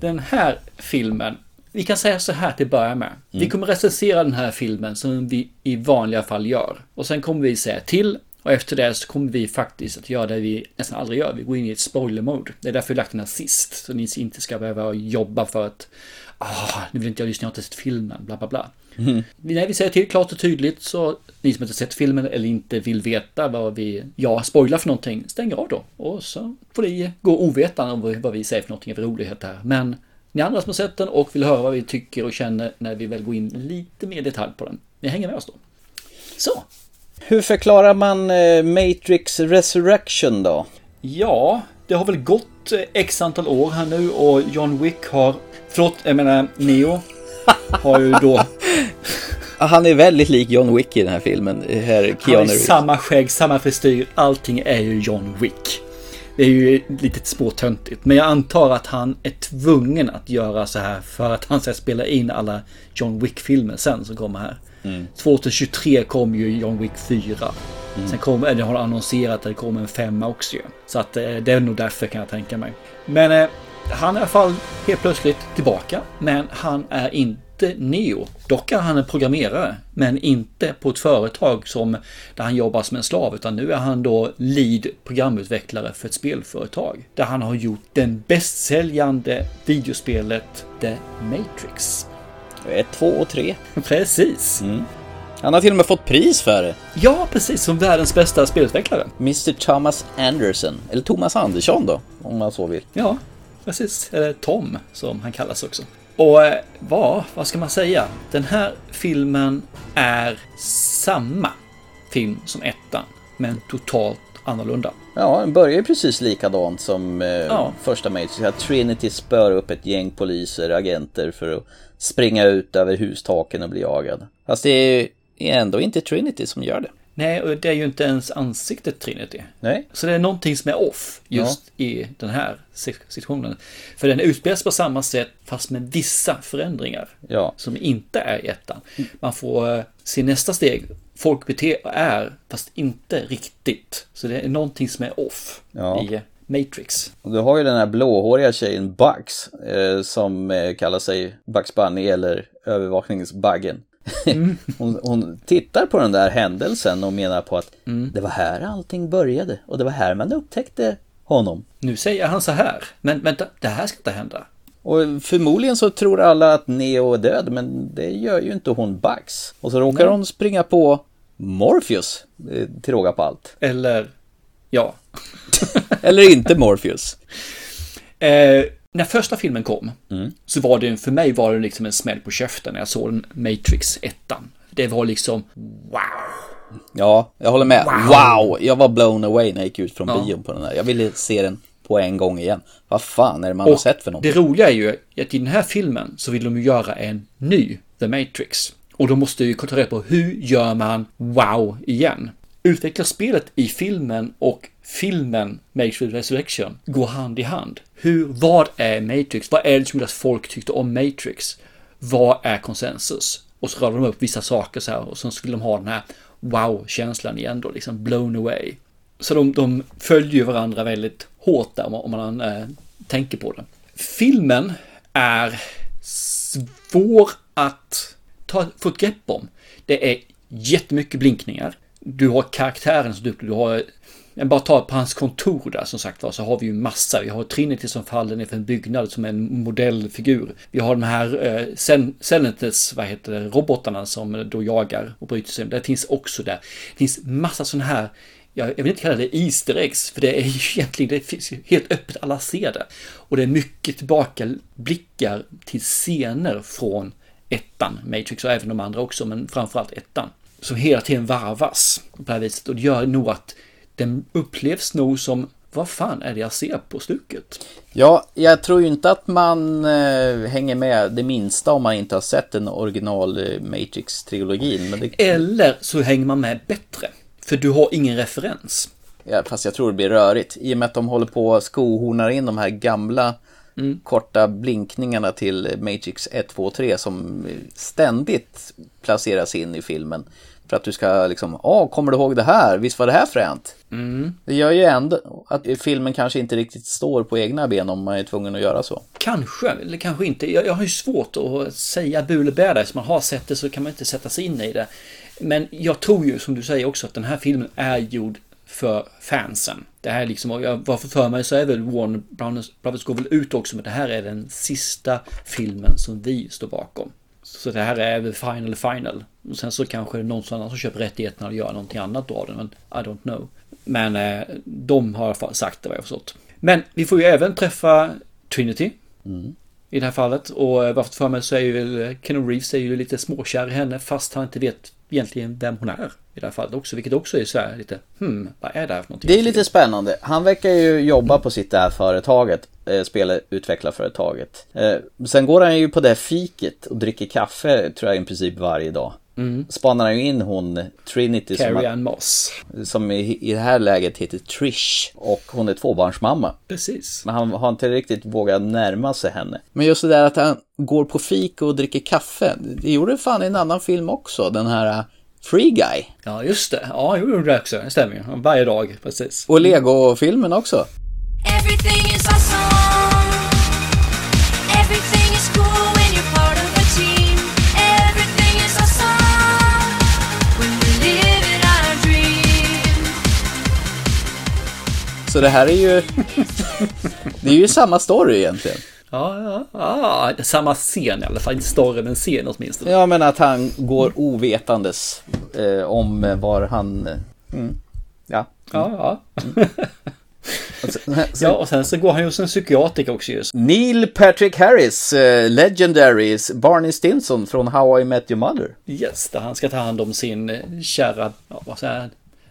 Den här filmen, vi kan säga så här till att börja med. Vi kommer recensera den här filmen som vi i vanliga fall gör. Och sen kommer vi säga till och efter det så kommer vi faktiskt att göra det vi nästan aldrig gör. Vi går in i ett spoiler-mode. Det är därför vi lagt den här sist. Så ni inte ska behöva jobba för att ah, nu vill inte jag lyssna, jag har inte sett filmen, bla bla bla. Mm. Nej, vi säger till klart och tydligt så ni som inte sett filmen eller inte vill veta vad vi, ja, spoilar för någonting, stäng av då. Och så får ni gå ovetande om vad vi säger för någonting för rolighet här. Men ni andra som har sett den och vill höra vad vi tycker och känner när vi väl går in lite mer detalj på den. Ni hänger med oss då. Så. Hur förklarar man eh, Matrix Resurrection då? Ja, det har väl gått eh, x antal år här nu och John Wick har, förlåt, jag menar Neo, har ju då Han är väldigt lik John Wick i den här filmen. Här Han Keanu har Reeves. samma skägg, samma frisyr, allting är ju John Wick. Det är ju lite småtöntigt, men jag antar att han är tvungen att göra så här för att han ska spela in alla John Wick-filmer sen som kommer här. Mm. 2023 kom ju John Wick 4. Mm. Sen kom, eller har annonserat att det kommer en femma också ju. Så att eh, det är nog därför kan jag tänka mig. Men eh, han är i alla fall helt plötsligt tillbaka. Men han är inte Neo. Dock är han en programmerare. Men inte på ett företag som där han jobbar som en slav. Utan nu är han då lead programutvecklare för ett spelföretag. Där han har gjort den bästsäljande videospelet The Matrix. Ett, två och tre. Precis. Mm. Han har till och med fått pris för det. Ja, precis. Som världens bästa spelutvecklare. Mr Thomas Anderson. Eller Thomas Andersson då, om man så vill. Ja, precis. Eller Tom, som han kallas också. Och eh, vad, ska man säga? Den här filmen är samma film som ettan, men totalt annorlunda. Ja, den börjar ju precis likadant som eh, Ja. första Matrix. Trinity spör upp ett gäng poliser, agenter för att springa ut över hustaken och bli jagad. Fast det är ändå inte Trinity som gör det. Nej, och det är ju inte ens ansiktet Trinity. Nej. Så det är någonting som är off just i den här situationen. För den utspelas på samma sätt fast med vissa förändringar. Ja. Som inte är i ettan. Man får eh, se nästa steg. Folk bete är, fast inte riktigt. Så det är någonting som är off Ja. i Matrix. Och du har ju den här blåhåriga tjejen Bugs eh, som eh, kallar sig Bugs Bunny eller övervakningsbaggen. hon, hon tittar på den där händelsen och menar på att det var här allting började och det var här man upptäckte honom. Nu säger han så här, men vänta, det här ska inte hända. Och förmodligen så tror alla att Neo är död, men det gör ju inte hon Bugs. Och så råkar Nej. hon springa på Morpheus, eh, till råga på allt. Eller, ja. Eller inte Morpheus. Eh, när första filmen kom så var det, för mig var det liksom en smäll på käften när jag såg den Matrix 1. Det var liksom, wow. Ja, jag håller med. Wow. Wow! Jag var blown away när jag gick ut från Ja. bion på den där. Jag ville se den på en gång igen. Vad fan är det man har Och sett för något? det roliga är ju att i den här filmen så vill de ju göra en ny The Matrix. Och de måste ju ta reda på hur gör man wow igen. Utveckla spelet i filmen och filmen Matrix Resurrection går hand i hand. Hur, vad är Matrix? Vad är det som gör att folk tyckte om Matrix? Vad är konsensus? Och så radar de upp vissa saker så här och så skulle de ha den här wow-känslan igen då, liksom blown away. Så de, de följer ju varandra väldigt hårt där om man, om man eh, tänker på det. Filmen är svår att ta, få ett grepp om. Det är jättemycket blinkningar. Du har karaktären som du, du har jag bara ta på hans kontor där som sagt var så har vi ju massa. Vi har Trinity som faller ner för en byggnad som är en modellfigur. Vi har de här eh, Sen- Senates, vad heter det, robotarna som då jagar och bryter sig. Det finns också där. Det finns massa sådana här jag, jag vill inte kalla det Easter eggs, för det är ju egentligen det finns ju helt öppet, alla ser det. Och det är mycket tillbakablickar till scener från ettan, Matrix och även de andra också, men framförallt ettan. Som hela tiden varvas på det här viset och det gör nog att den upplevs nog som vad fan är det jag ser på stuket? Ja, jag tror ju inte att man eh, hänger med det minsta om man inte har sett den original eh, Matrix-trilogin. Det... Eller så hänger man med bättre, för du har ingen referens. Ja, fast jag tror det blir rörigt. I och med att de håller på att skohornar in de här gamla korta blinkningarna till Matrix 1, 2, 3 som ständigt placeras in i filmen. För att du ska liksom, ja, kommer du ihåg det här? Visst var det här fränt? Mm. Det gör ju ändå att filmen kanske inte riktigt står på egna ben om man är tvungen att göra så. Kanske, eller kanske inte. Jag, jag har ju svårt att säga bu eller bä där. Så man har sett det så kan man inte sätta sig in i det. Men jag tror ju som du säger också att den här filmen är gjord för fansen. Det här är liksom, och jag var för, för mig så är väl Warner Brothers, Brothers går väl ut också men det här är den sista filmen som vi står bakom. Så det här är väl final final. Och sen så kanske det är någon annan som köper rättigheterna och gör någonting annat av den. Men I don't know. Men eh, de har sagt det vad jag förstått. Men vi får ju även träffa Trinity. I det här fallet. Och eh, varför för mig så är ju väl Keanu Reeves är ju lite småkär i henne fast han inte vet egentligen vem hon är. I det här fallet också. Vilket också är så här lite hmm, vad är det här för någonting? Det är lite spännande. Han verkar ju jobba på sitt det här företaget, eh, spelutvecklarföretaget. Eh, sen går han ju på det fiket och dricker kaffe, tror jag i princip varje dag. Mm. Spanar han ju in hon Trinity som, Carrie Ann Moss. som i, i det här läget heter Trish och hon är tvåbarnsmamma. Precis. Men han har inte riktigt vågat närma sig henne. Men just det där att han går på fik och dricker kaffe, det gjorde fan i en annan film också, den här uh, Free Guy. Ja, just det. Ja, jo, det också. Det stämmer ju. Varje dag, precis. Och Lego-filmen också. Everything is awesome. Everything is cool when you're part of a team. Everything is awesome when we live in our dream. Så det här är ju... det är ju samma story egentligen. Ja, ja, ja. Samma scen i alla fall. Inte större men scen åtminstone. Ja, men att han går ovetandes eh, om var han... eh, Mm, ja. Ja, ja. Ja, och sen så går han ju hos en psykiatriker också just. Neil Patrick Harris, eh, legendary Barney Stinson från How I Met Your Mother. Yes, där han ska ta hand om sin eh, kära, ja, vad säger jag,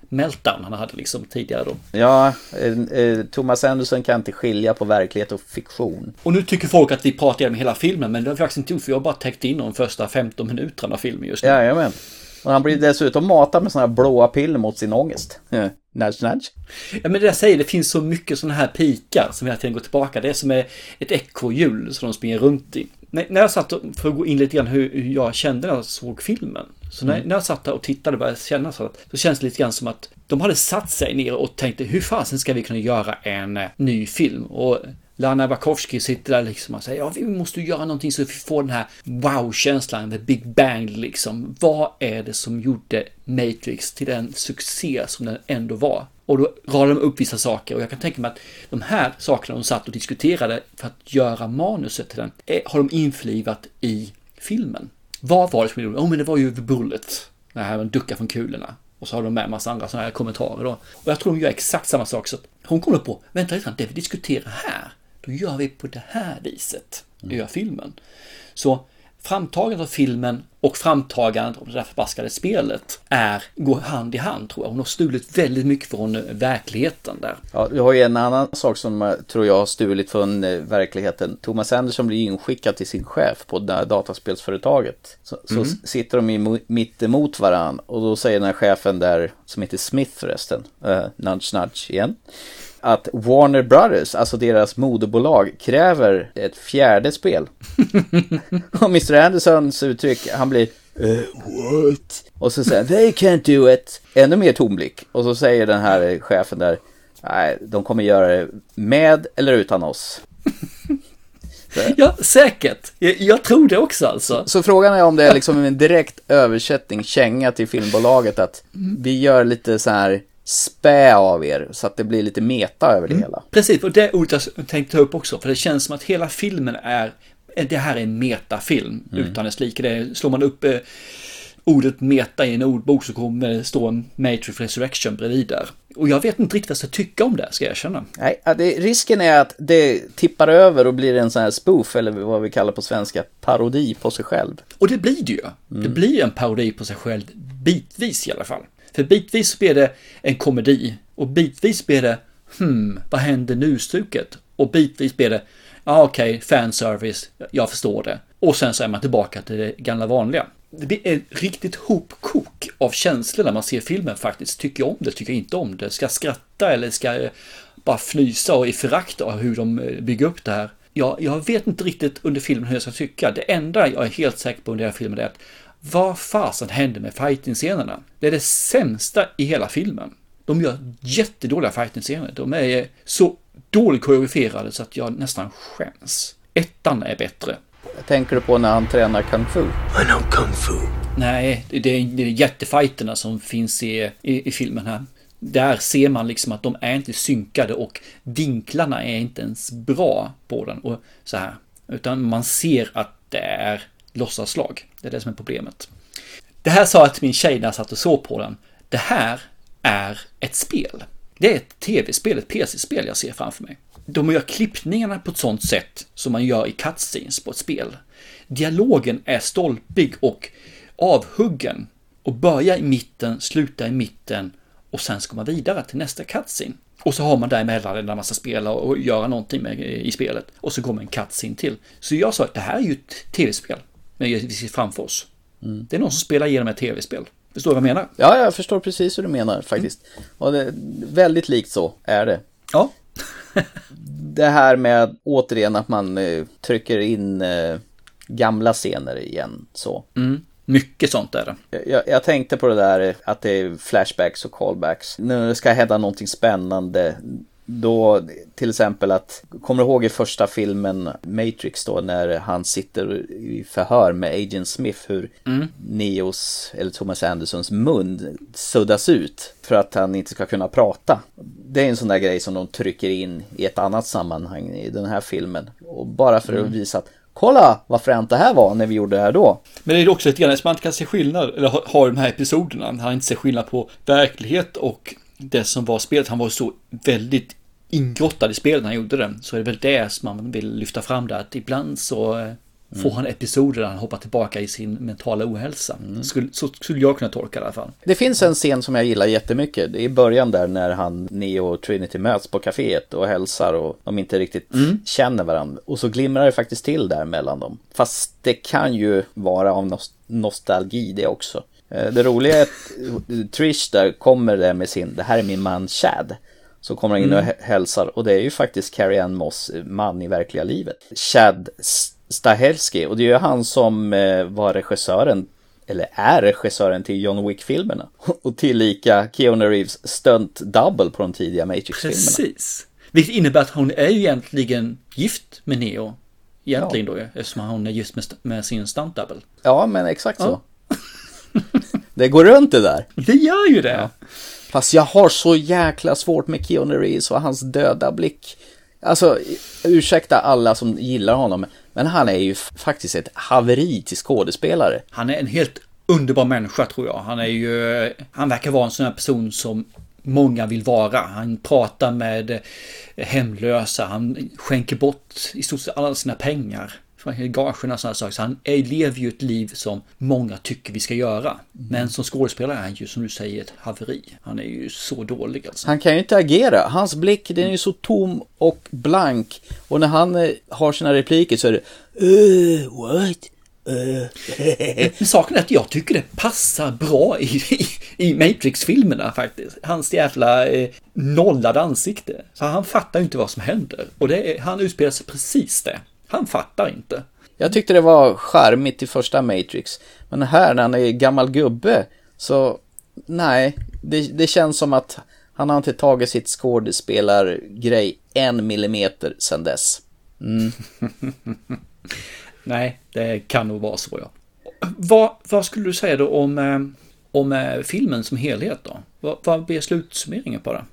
meltdown han hade liksom tidigare då. Ja, eh, eh, Thomas Anderson kan inte skilja på verklighet och fiktion. Och nu tycker folk att vi pratar om hela filmen, men det har vi faktiskt inte gjort, för jag har bara täckt in de första 15 minuterna av filmen just nu. Jajamän. Och han blir dessutom matad med sådana här blåa piller mot sin ångest. Eh, Nudge, nudge. Ja, men det jag säger, det finns så mycket sådana här pikar som hela tiden går tillbaka. Det är som ett ekorrhjul som de springer runt i. När jag satt och, för att gå in lite grann hur jag kände när jag såg filmen. Så när, Mm. när jag satt där och tittade började jag känna så att så känns det lite grann som att de hade satt sig ner och tänkte hur fasen ska vi kunna göra en eh, ny film? Och Lana Wachowski sitter där liksom och säger ja, vi måste göra någonting så vi får den här wow-känslan, the big bang liksom. Vad är det som gjorde Matrix till den succé som den ändå var? Och då radar de upp vissa saker och jag kan tänka mig att de här sakerna de satt och diskuterade för att göra manuset till den eh, har de införlivat i filmen. Vad var det som gjorde det? Oh, men det var ju The Bullet. Det här med en ducka från kulorna. Och så har de med en massa andra sådana här kommentarer då. Och jag tror de gör exakt samma sak. Så att hon kommer på, vänta lite grann, det vi diskuterar här, då gör vi på det här viset. Det gör filmen. Så framtagandet av filmen och framtagandet av det där förbaskade spelet är, går hand i hand tror jag. Hon har stulit väldigt mycket från eh, verkligheten där. Ja, vi har ju en annan sak som eh, tror jag har stulit från eh, verkligheten. Thomas Anderson blir inskickad till sin chef på det här dataspelsföretaget. Så, Mm. så sitter de i mitt emot varann och då säger den här chefen där, som heter Smith förresten, uh, nudge nudge igen, att Warner Brothers, alltså deras moderbolag, kräver ett fjärde spel. och Mr. Andersons uttryck, han blir "Eh, what? Och så säger they can't do it. Ännu mer tomblick. Och så säger den här chefen där, nej, de kommer göra det med eller utan oss. Ja, säkert. Jag, jag tror det också alltså. Så frågan är om det är liksom en direkt översättning, känga till filmbolaget att vi gör lite så här spä av er så att det blir lite meta över det hela. Precis, och det ordet jag tänkte ta upp också, för det känns som att hela filmen är, det här är en metafilm Mm. utan dess like. Det slår man upp eh, ordet meta i en ordbok så kommer det stå en Matrix Resurrection bredvid där. Och jag vet inte riktigt vad jag ska tycka om det, ska jag erkänna. Nej, det, risken är att det tippar över och blir en sån här spoof, eller vad vi kallar på svenska, parodi på sig själv. Och det blir det ju. Det blir en parodi på sig själv, bitvis i alla fall. För bitvis blir det en komedi och bitvis blir det hmm, vad händer nu-stuket? Och bitvis blir det ja ah, okej, okay, fanservice, jag förstår det. Och sen så är man tillbaka till det gamla vanliga. Det blir ett riktigt hopkok av känslor när man ser filmen faktiskt. Tycker jag om det, tycker jag inte om det? Ska jag skratta eller ska jag bara fnysa och i förakt av hur de eh, bygger upp det här? Jag, jag vet inte riktigt under filmen hur jag ska tycka. Det enda jag är helt säker på under den här filmen är att vad fasen hände med fighting-scenerna? Det är det sämsta i hela filmen. De gör jättedåliga fighting-scener. De är så dåligt koreograferade så att jag nästan skäms. Ettan är bättre. Tänker du på när han tränar kung fu? I know kung fu. Nej, det är, det är jättefighterna som finns i, i, i filmen här. Där ser man liksom att de är inte synkade och vinklarna är inte ens bra på den och så här. Utan man ser att det är låtsaslag. Det är det som är problemet. Det här sa jag till min tjej när jag satt och såg på den. Det här är ett spel. Det är ett tv-spel, ett PC-spel jag ser framför mig. De gör klippningarna på ett sånt sätt som man gör i cutscenes på ett spel. Dialogen är stolpig och avhuggen och börjar i mitten, slutar i mitten och sen ska man vidare till nästa cutscene. Och så har man däremellan när man ska spela och göra någonting med, i spelet. Och så kommer en cutscene till. Så jag sa att det här är ju ett tv-spel. Men vi ser framför oss. Mm. Det är någon som spelar igenom ett tv-spel. Förstår du vad jag menar? Ja, jag förstår precis hur du menar faktiskt. Och det, väldigt likt så är det. Ja. det här med återigen att man eh, trycker in eh, gamla scener igen så. Mm. Mycket sånt är det. Jag, jag, tänkte på det där eh, att det är flashbacks och callbacks. Det ska hända någonting spännande då till exempel att, kommer du ihåg i första filmen Matrix då när han sitter i förhör med Agent Smith hur mm. Neos eller Thomas Andersons mun suddas ut för att han inte ska kunna prata. Det är en sån där grej som de trycker in i ett annat sammanhang i den här filmen. Och bara för att Mm. visa att kolla vad fränt det här var när vi gjorde det här då. Men det är också lite grann som man inte kan se skillnad, eller har ha de här episoderna, han inte ser skillnad på verklighet och det som var spelet. Han var så väldigt ingrottad i spelet när han gjorde det. Så är det väl det som man vill lyfta fram där, att ibland så eh, får Mm. han episoder där han hoppar tillbaka i sin mentala ohälsa. Skulle, så skulle jag kunna tolka det i alla fall. Det finns en scen som jag gillar jättemycket. Det är i början där när han, Neo och Trinity möts på kaféet och hälsar och de inte riktigt Mm. känner varandra. Och så glimrar det faktiskt till där mellan dem. Fast det kan ju vara av nos- nostalgi det också. Eh, Det roliga är att Trish där kommer där med sin, det här är min man Chad. Så kommer han in och Mm. hä- hälsar och det är ju faktiskt Carrie Ann Moss man i verkliga livet. Chad Stahelski och det är ju han som eh, var regissören eller är regissören till John Wick-filmerna. Och tillika Keanu Reeves stunt double på de tidiga Matrix-filmerna. Precis. Vilket innebär att hon är ju egentligen gift med Neo. Egentligen då ju, eftersom hon är gift med, med sin stunt double. Ja, men exakt så. det går runt det där. Det gör ju det. Fast jag har så jäkla svårt med Keanu Reeves och hans döda blick. Alltså, ursäkta alla som gillar honom, men han är ju faktiskt ett haveri till skådespelare. Han är en helt underbar människa tror jag. Han är ju, han verkar vara en sån här person som många vill vara. Han pratar med eh, hemlösa, han skänker bort i stort sett alla sina pengar gagerna och sådana saker. Så han lever ju ett liv som många tycker vi ska göra. Men som skådespelare är han ju som du säger ett haveri. Han är ju så dålig alltså. Han kan ju inte agera. Hans blick den är ju så tom och blank. Och när han eh, har sina repliker så är det uh, what? Men saken är att jag tycker det passar bra i, i, i Matrix-filmerna faktiskt. Hans jävla eh, nollade ansikte. Så han fattar ju inte vad som händer. Och det han utspelar sig precis det. Han fattar inte. Jag tyckte det var charmigt i första Matrix. Men här när han är gammal gubbe så nej, det, det känns som att han har inte tagit sitt skådespelargrej en millimeter sedan dess. Mm. nej, det kan nog vara så ja. Vad, vad skulle du säga då om, eh, om eh, filmen som helhet då? Vad, vad blir slutsummeringen på det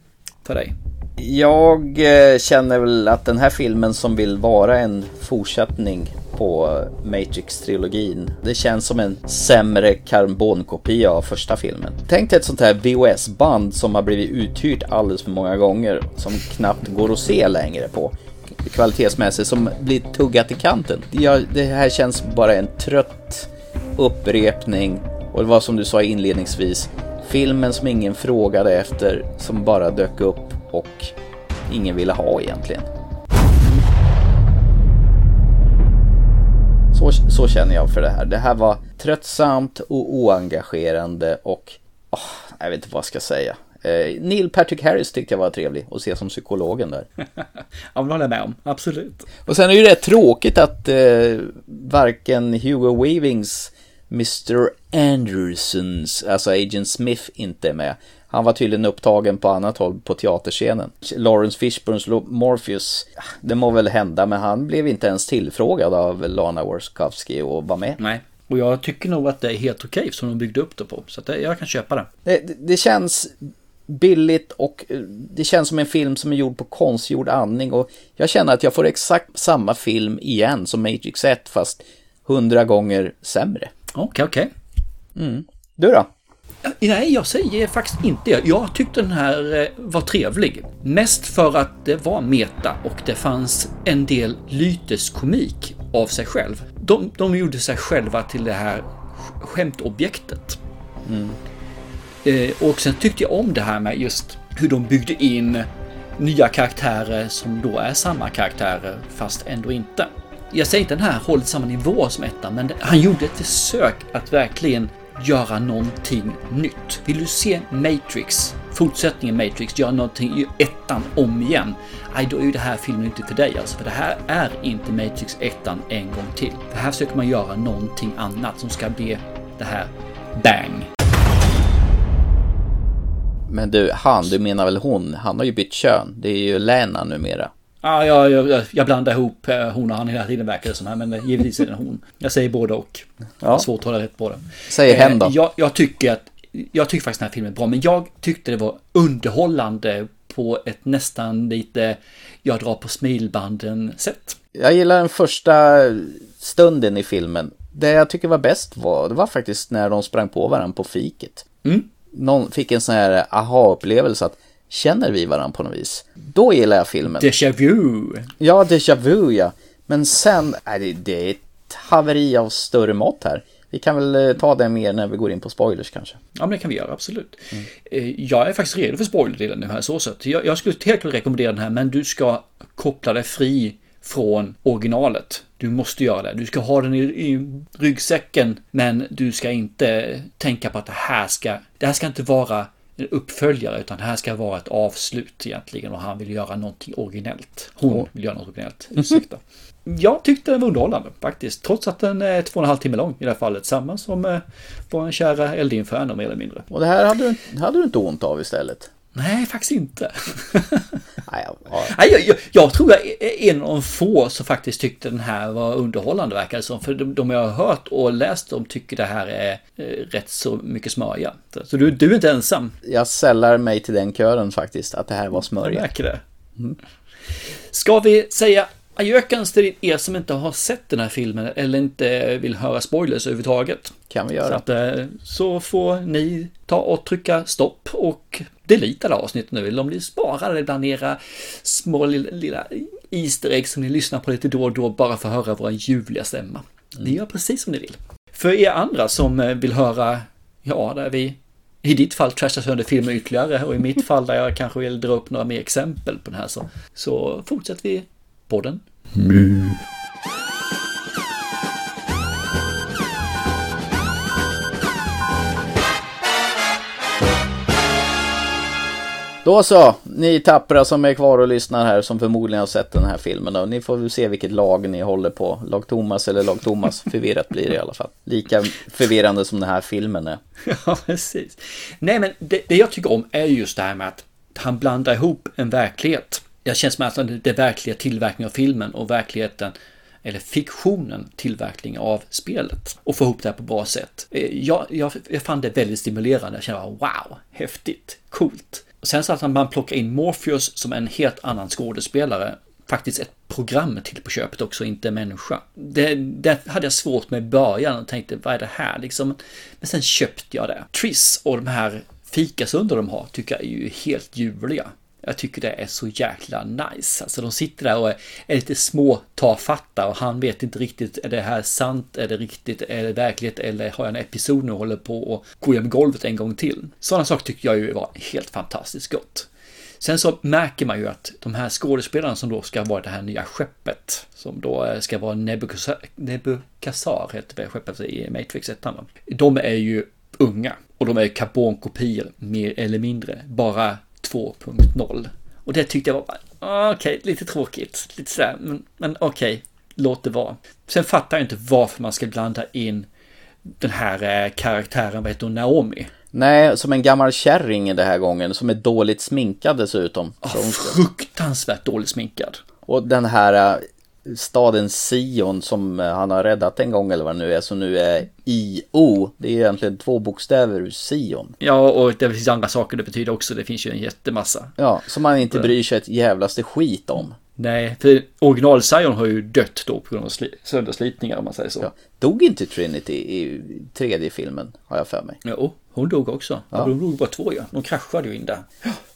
för dig? Jag eh, känner väl att den här filmen som vill vara en fortsättning på Matrix-trilogin. Det känns som en sämre karbonkopia av första filmen. Tänk dig ett sånt här VHS-band som har blivit uthyrt alldeles för många gånger. Som knappt går att se längre på. Kvalitetsmässigt, som blir tuggat i kanten. Ja, det här känns bara en trött upprepning. Och det var som du sa inledningsvis. Filmen som ingen frågade efter, som bara dök upp och ingen ville ha egentligen. Så, så känner jag för det här. Det här var tröttsamt och oengagerande och oh, jag vet inte vad jag ska säga. Eh, Neil Patrick Harris tyckte jag var trevlig att se som psykologen där. ja, men håller jag med om. Absolut. Och sen är det ju rätt tråkigt att eh, varken Hugo Weavings Mr. Andersons, alltså Agent Smith, inte är med. Han var tydligen upptagen på annat håll på teaterscenen. Lawrence Fishburns Morpheus, det må väl hända, men han blev inte ens tillfrågad av Lana Warskowski och var med. Nej, och jag tycker nog att det är helt okej som de byggde upp det på. Så att det, jag kan köpa det. det. Det känns billigt och det känns som en film som är gjord på konstgjord andning och jag känner att jag får exakt samma film igen som Matrix 1 fast hundra gånger sämre. Okej, okay, okej. Okay. Mm. Du då? Nej, jag säger faktiskt inte det. Jag tyckte den här eh, var trevlig. Mest för att det var meta och det fanns en del lyteskomik av sig själv. De, de gjorde sig själva till det här skämtobjektet. Mm. Eh, och sen tyckte jag om det här med just hur de byggde in nya karaktärer som då är samma karaktärer fast ändå inte. Jag säger inte den här håller samma nivå som ettan, men han gjorde ett försök att verkligen göra någonting nytt. Vill du se Matrix, fortsättningen Matrix, göra någonting i ettan om igen? Nej, då är ju det här filmen inte för dig alltså, för det här är inte Matrix ettan en gång till. För här försöker man göra någonting annat som ska bli det här bang. Men du, han, du menar väl hon? Han har ju bytt kön. Det är ju Lena numera. Ja, jag, jag, blandar ihop eh, hon och han hela tiden verkar det som här, men givetvis är det hon. Jag säger både och. Ja. svårt att hålla rätt på det. Säg hen då. Jag, jag, tycker att, jag tycker faktiskt den här filmen är bra, men jag tyckte det var underhållande på ett nästan lite, jag drar på smilbanden sätt. Jag gillar den första stunden i filmen. Det jag tycker var bäst var, det var faktiskt när de sprang på varandra på fiket. Mm. Någon fick en sån här aha-upplevelse att Känner vi varandra på något vis? Då gillar jag filmen. Déjà vu! Ja, déjà vu ja. Men sen, är det, det är ett haveri av större mått här. Vi kan väl ta det mer när vi går in på spoilers kanske. Ja, men det kan vi göra, absolut. Mm. Jag är faktiskt redo för spoilerdelen nu här så sätt. Jag, jag skulle helt klart rekommendera den här, men du ska koppla dig fri från originalet. Du måste göra det. Du ska ha den i, i, ryggsäcken, men du ska inte tänka på att det här ska, det här ska inte vara en uppföljare utan det här ska vara ett avslut egentligen och han vill göra någonting originellt. Hon vill göra något originellt, ursäkta. Jag tyckte den var underhållande faktiskt, trots att den är två och en halv timme lång i det här fallet. Samma som eh, vår kära Eldinferno mer eller mindre. Och det här hade du, hade du inte ont av istället? Nej, faktiskt inte. Nej, ja. Nej, jag, jag, jag tror jag är en av de få som faktiskt tyckte den här var underhållande verkar det som. För de, de jag har hört och läst om tycker det här är eh, rätt så mycket smörja. Så du, du är inte ensam. Jag sällar mig till den kören faktiskt, att det här var Jag smörja. märker det. Ska vi säga adjökans till er som inte har sett den här filmen eller inte vill höra spoilers överhuvudtaget? Kan vi Så, göra. att, eh, så får ni ta och trycka stopp och delita det här avsnittet nu. Eller om ni sparar det bland era små lilla, lilla Easter eggs som ni lyssnar på lite då och då bara för att höra våra ljuvliga stämma. Ni gör precis som ni vill. För er andra som eh, vill höra, ja, där vi i ditt fall trashar sönder filmen ytterligare och i mitt fall där jag kanske vill dra upp några mer exempel på den här så, så fortsätter vi podden. Då så, ni tappra som är kvar och lyssnar här som förmodligen har sett den här filmen då. Ni får väl se vilket lag ni håller på. Lag Thomas eller lag Thomas. Förvirrat blir det i alla fall. Lika förvirrande som den här filmen är. Ja, precis. Nej, men det, det jag tycker om är just det här med att han blandar ihop en verklighet. Jag känns som att det är verkliga tillverkningen av filmen och verkligheten eller fiktionen tillverkning av spelet och få ihop det här på bra sätt. Eh, jag, jag, jag fann det väldigt stimulerande. Jag kände bara, wow, häftigt, coolt. Sen så att man plockar in Morpheus som en helt annan skådespelare faktiskt ett program till på köpet också, inte en människa. Det, det hade jag svårt med i början och tänkte, vad är det här liksom? Men sen köpte jag det. Triss och de här fikasunder de har tycker jag är ju helt ljuvliga. Jag tycker det är så jäkla nice. Alltså de sitter där och är, lite små tafatta och han vet inte riktigt, är det här sant, är det riktigt, är det verklighet eller har jag en episod nu och håller på och går igenom golvet en gång till. Sådana saker tycker jag ju var helt fantastiskt gott. Sen så märker man ju att de här skådespelarna som då ska vara det här nya skeppet, som då eh, ska vara Nebukasar heter det skeppet i Matrix 1. De är ju unga och de är karbonkopior mer eller mindre, bara 2.0. Och det tyckte jag var ah, okej, lite tråkigt, lite sådär, men, men okej, låt det vara. Sen fattar jag inte varför man ska blanda in den här eh, karaktären, vad heter hon, Naomi? Nej, som en gammal kärring den här gången, som är dåligt sminkad dessutom. Ska- Fruktansvärt dåligt sminkad. Och den här äh, staden Sion som äh, han har räddat en gång eller vad det nu är, som nu är IO. Det är egentligen två bokstäver ur Sion. Ja, och det finns andra saker det betyder också. Det finns ju en jättemassa. Ja, som man inte bryr sig ett jävlaste skit om. Nej, för original Zion har ju dött då på grund av sli- sönderslitningar om man säger så. Ja. Dog inte Trinity i tredje filmen, har jag för mig. Jo, hon dog också. Ja. Hon dog bara två ja. De kraschade ju in där.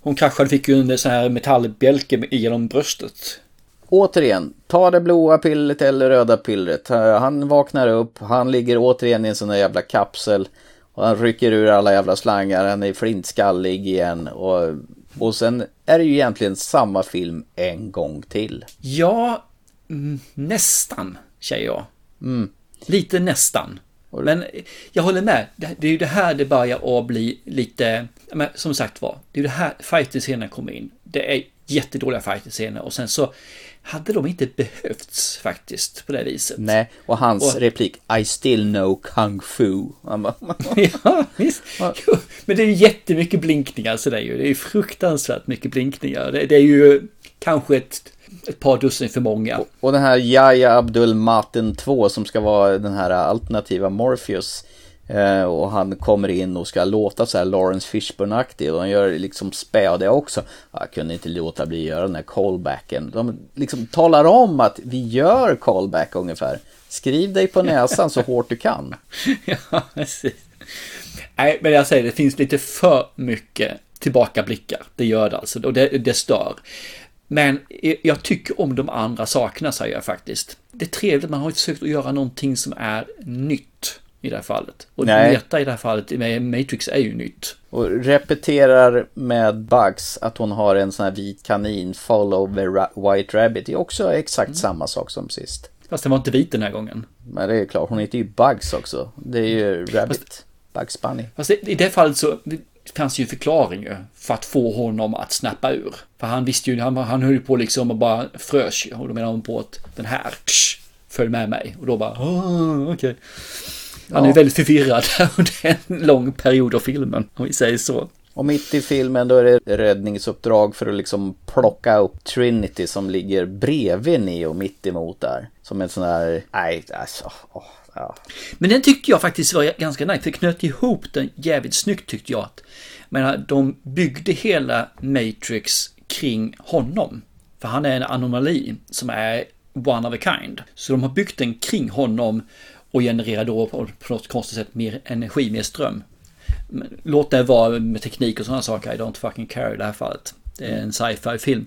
Hon kraschade, fick ju en sån här metallbjälke genom bröstet. Återigen, ta det blåa pillret eller röda pillret. Eh, Han vaknar upp, han ligger återigen i en sån där jävla kapsel. Och han rycker ur alla jävla slangar, han är flintskallig igen. Och, och sen är det ju egentligen samma film en gång till. Ja, mm, nästan, säger jag. Mm. Lite nästan. Men jag håller med. Det, är ju det här det börjar att bli lite, men som sagt var, det är ju det här fighter-scenen kommer in. Det är jättedåliga fighter-scener och sen så hade de inte behövts faktiskt på det viset. Nej, och hans Och- replik I still know kung fu. Bara, ja, visst. Jo, men det är ju jättemycket blinkningar så det är ju. Det är ju fruktansvärt mycket blinkningar. Det, det är ju kanske ett, ett par dussin för många. Och den här Yahya Abdul Maten 2 som ska vara den här alternativa Morpheus. Eh, och han kommer in och ska låta så här Lawrence Fishburne-aktig och han gör liksom spä det också. Jag kunde inte låta bli att göra den här callbacken. De liksom talar om att vi gör callback ungefär. Skriv dig på näsan så hårt du kan. ja, precis. Nej, men jag säger det finns lite för mycket tillbakablickar. Det gör det alltså och det, det stör. Men jag tycker om de andra sakerna säger jag faktiskt. Det är trevligt, man har ju försökt att göra någonting som är nytt i det här fallet. Och Nej. Meta i det här fallet med Matrix är ju nytt. Och repeterar med Bugs att hon har en sån här vit kanin, follow the ra- white rabbit. Det är också exakt samma sak som sist. Fast den var inte vit den här gången. Men det är klart, hon heter ju Bugs också. Det är ju Rabbit. Bugs Bunny. Fast i det fallet så fanns ju förklaring ju för att få honom att snappa ur. För han visste ju, han, han höll ju på liksom och bara frös ju. Och då menade hon på att den här, tsch, följ med mig. Och då bara, "Ah, okej. Han är väldigt förvirrad under en lång period av filmen, om vi säger så. Och mitt i filmen då är det räddningsuppdrag för att liksom plocka upp Trinity som ligger bredvid Neo mitt emot där. Som en sån här, nej alltså, åh, ja. Men den tyckte jag faktiskt var ganska nice, för knöt ihop den jävligt snyggt tyckte jag. Att, men de byggde hela Matrix kring honom. För han är en anomali som är one of a kind. Så de har byggt den kring honom och genererar då på på något konstigt sätt mer energi, mer ström. Låt det vara med teknik och sådana saker, I don't fucking care i det här fallet. Det är en sci-fi film.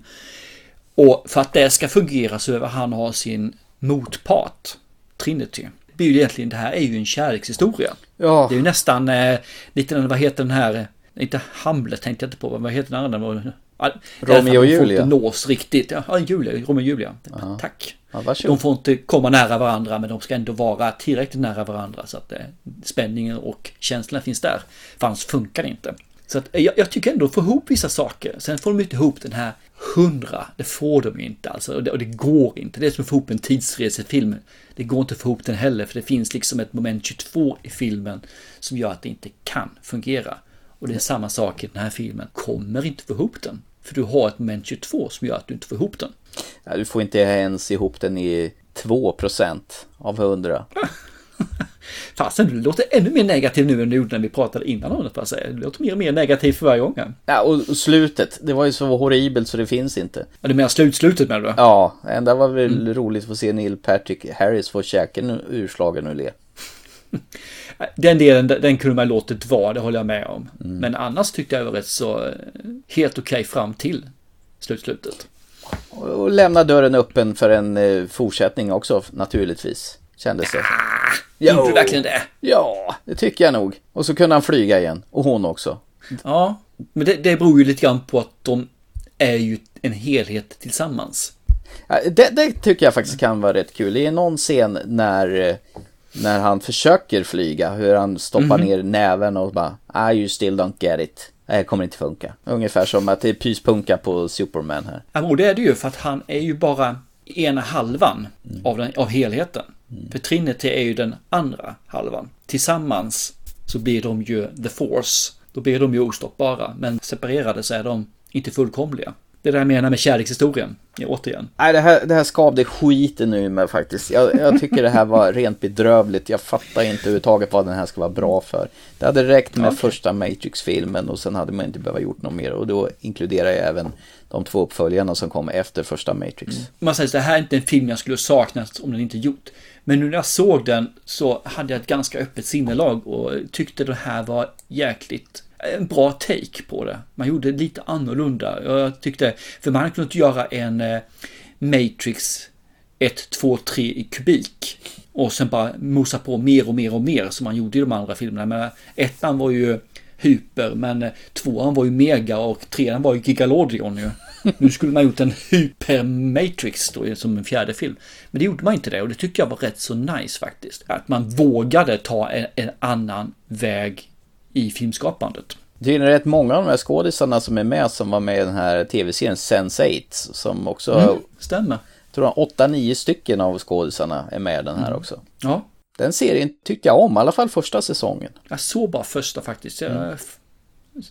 Och för att det ska fungera så behöver han ha sin motpart, Trinity. Det blir ju egentligen, det här är ju en kärlekshistoria. Ja. Det är ju nästan eh, lite, vad heter den här, inte Hamlet tänkte jag inte på, vad heter den andra? Romeo och att de får Julia. inte nås riktigt. Ja, Julia, Romeo och Julia. Tack. Ja. De får inte komma nära varandra men de ska ändå vara tillräckligt nära varandra så att eh, spänningen och känslan finns där. För annars funkar det inte. Så att, eh, jag, jag tycker ändå få ihop vissa saker. Sen får de inte ihop den här hundra. Det får de ju inte alltså. Och det, och det går inte. Det är som att få ihop en tidsresefilm. Det går inte att få ihop den heller för det finns liksom ett moment 22 i filmen som gör att det inte kan fungera. Och det är samma sak i den här filmen. Kommer inte få ihop den. För du har ett moment 22 som gör att du inte får ihop den. Ja, du får inte ens ihop den i 2% av 100. Fasen, du låter ännu mer negativ nu än du gjorde när vi pratade innan om det, säga. Du låter mer och mer negativ för varje gång. Ja, och slutet, det var ju så horribelt så det finns inte. Ja, du menar slutslutet med du? Ja, ända var väl roligt att få se Neil Patrick Harris få käken urslagen ur le. Den delen, den kunde man låtit vara, det håller jag med om. Men annars tyckte jag det var rätt så eh, helt okej fram till slutslutet. Och lämna dörren öppen för en eh, fortsättning också naturligtvis. Kändes det. Gjorde du verkligen det? Ja, det tycker jag nog. Och så kunde han flyga igen. Och hon också. Ja, men det, det beror ju lite grann på att de är ju en helhet tillsammans. Ja, Det, det tycker jag faktiskt kan vara rätt kul. Det är någon scen när, eh, när han försöker flyga, hur han stoppar Mhm. ner näven och bara ah, you still don't get it. Det här kommer inte funka. Ungefär som att det är pyspunka på Superman här. Ja, och det är det ju för att han är ju bara ena halvan av, den, av helheten. För Trinity är ju den andra halvan. Tillsammans så blir de ju the force. Då blir de ju ostoppbara. Men separerade så är de inte fullkomliga. Det är det jag menar med kärlekshistorien. Ja, återigen. Nej, det här, det här skavde skiten ur mig faktiskt. Jag, jag tycker det här var rent bedrövligt. Jag fattar inte överhuvudtaget vad den här ska vara bra för. Det hade räckt med Okej. första Matrix-filmen och sen hade man inte behövt gjort något mer. Och då inkluderar jag även de två uppföljarna som kom efter första Matrix. Man säger så det här är inte en film jag skulle saknat om den inte gjort. Men nu när jag såg den så hade jag ett ganska öppet sinnelag och tyckte det här var jäkligt en bra take på det. Man gjorde det lite annorlunda. Jag tyckte, för man hade kunnat göra en eh, Matrix 1, 2, 3 i kubik. Och sen bara mosa på mer och mer och mer som man gjorde i de andra filmerna. Men ettan var ju hyper, men eh, tvåan var ju mega och trean var ju gigalodion ju. Nu skulle man gjort en hyper Matrix då som en fjärde film. Men det gjorde man inte det och det tycker jag var rätt så nice faktiskt. Att man vågade ta en, en annan väg i filmskapandet. Det är rätt många av de här skådisarna som är med som var med i den här tv-serien Sense8 som också, Mm, stämmer. jag tror jag, 8-9 stycken av skådisarna är med i den här Mm. också. Ja, Den serien tyckte jag om, i alla fall första säsongen. jag såg bara första faktiskt. Jag Mm.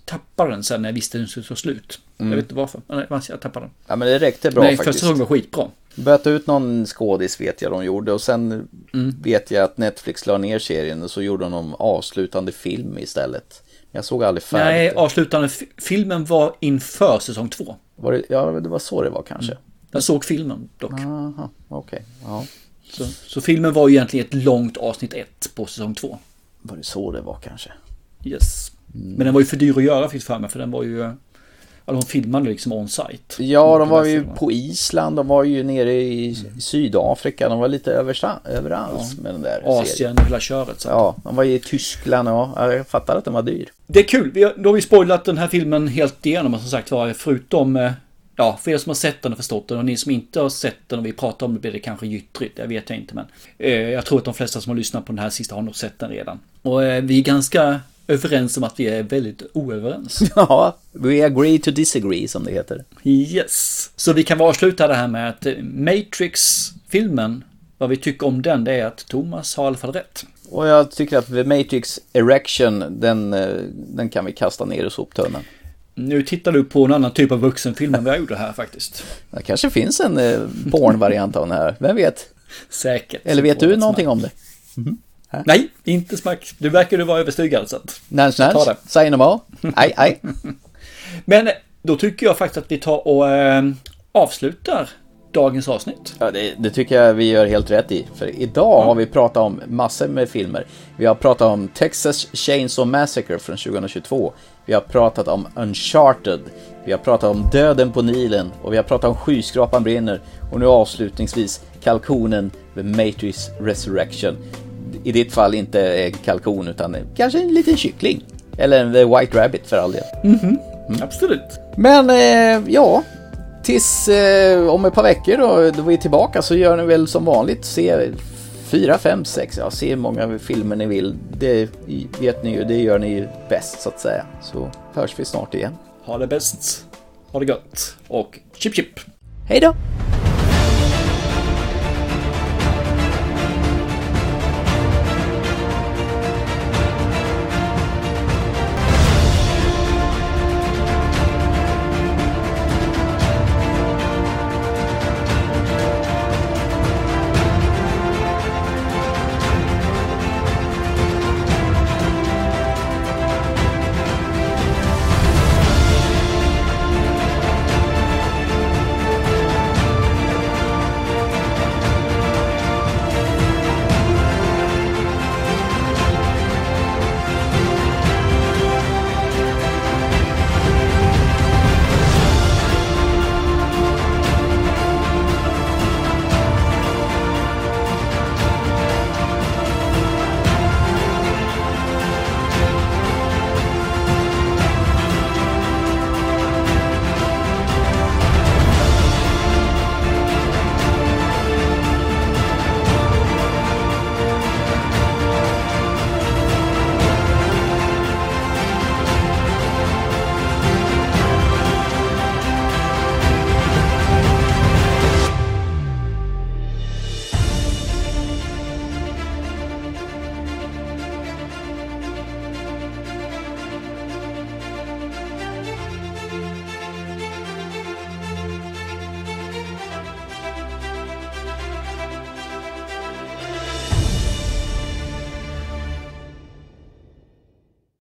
tappade den sen när jag visste att den skulle ta slut. Mm. Jag vet inte varför. men Jag tappade den. Ja men det räckte bra Nej, faktiskt. första säsongen var skitbra. Böt ut någon skådis vet jag de gjorde och sen Mm. vet jag att Netflix la ner serien och så gjorde de avslutande film istället. Jag såg aldrig färdigt. Nej, avslutande fi- filmen var inför säsong två. Var det, ja, det var så det var kanske. Jag såg filmen dock. Aha, okej. Ja. Så, så filmen var ju egentligen ett långt avsnitt ett på säsong två. Var det så det var kanske? Yes. Mm. Men den var ju för dyr att göra fick för mig för den var ju... Ja, de filmade liksom on-site. Ja, de var ju på Island, de var ju nere i Sydafrika, de var lite översta, överallt med den där serien. Asien och hela köret. Så. Ja, de var i Tyskland och ja, jag fattar att den var dyr. Det är kul. Vi har, då har vi spoilat den här filmen helt igenom. Som sagt var, förutom... eh, Ja, för er som har sett den och förstått den och ni som inte har sett den och vi pratar om det blir det kanske gyttrigt. Det vet jag inte men. Eh, jag tror att de flesta som har lyssnat på den här sista har nog sett den redan. Och eh, vi är ganska överens om att vi är väldigt oöverens. Ja, we agree to disagree som det heter. Yes. Så vi kan avsluta det här med att eh, Matrix-filmen vad vi tycker om den det är att Thomas har i alla fall rätt. Och jag tycker att The Matrix Erection, den, eh, den kan vi kasta ner i soptunnan. Nu tittar du på en annan typ av vuxenfilm än vad jag gjorde här faktiskt. Det kanske finns en eh, pornvariant av den här, vem vet? Säkert. Eller vet du någonting om det? Nej, inte smack. Du verkar du vara övertygad så att... Nans, Ta nans, säg no more. Aj, aj. Men då tycker jag faktiskt att vi tar och eh, avslutar dagens avsnitt. Ja, det, det tycker jag vi gör helt rätt i. För idag har vi pratat om massor med filmer. Vi har pratat om Texas Chainsaw Massacre från 2022. Vi har pratat om Uncharted. Vi har pratat om Döden på Nilen. Och vi har pratat om Skyskrapan brinner. Och nu avslutningsvis kalkonen The Matrix Resurrection. I ditt fall inte en kalkon utan kanske en liten kyckling. Eller en The White Rabbit för all del. Mhm, Absolut. Men eh, ja, tills eh, om ett par veckor då, då vi är tillbaka så gör ni väl som vanligt. Se fyra, fem, sex, ja se hur många filmer ni vill. Det vet ni ju, det gör ni ju bäst så att säga. Så hörs vi snart igen. Ha det bäst. Ha det gott. Och chip chip. Hej då!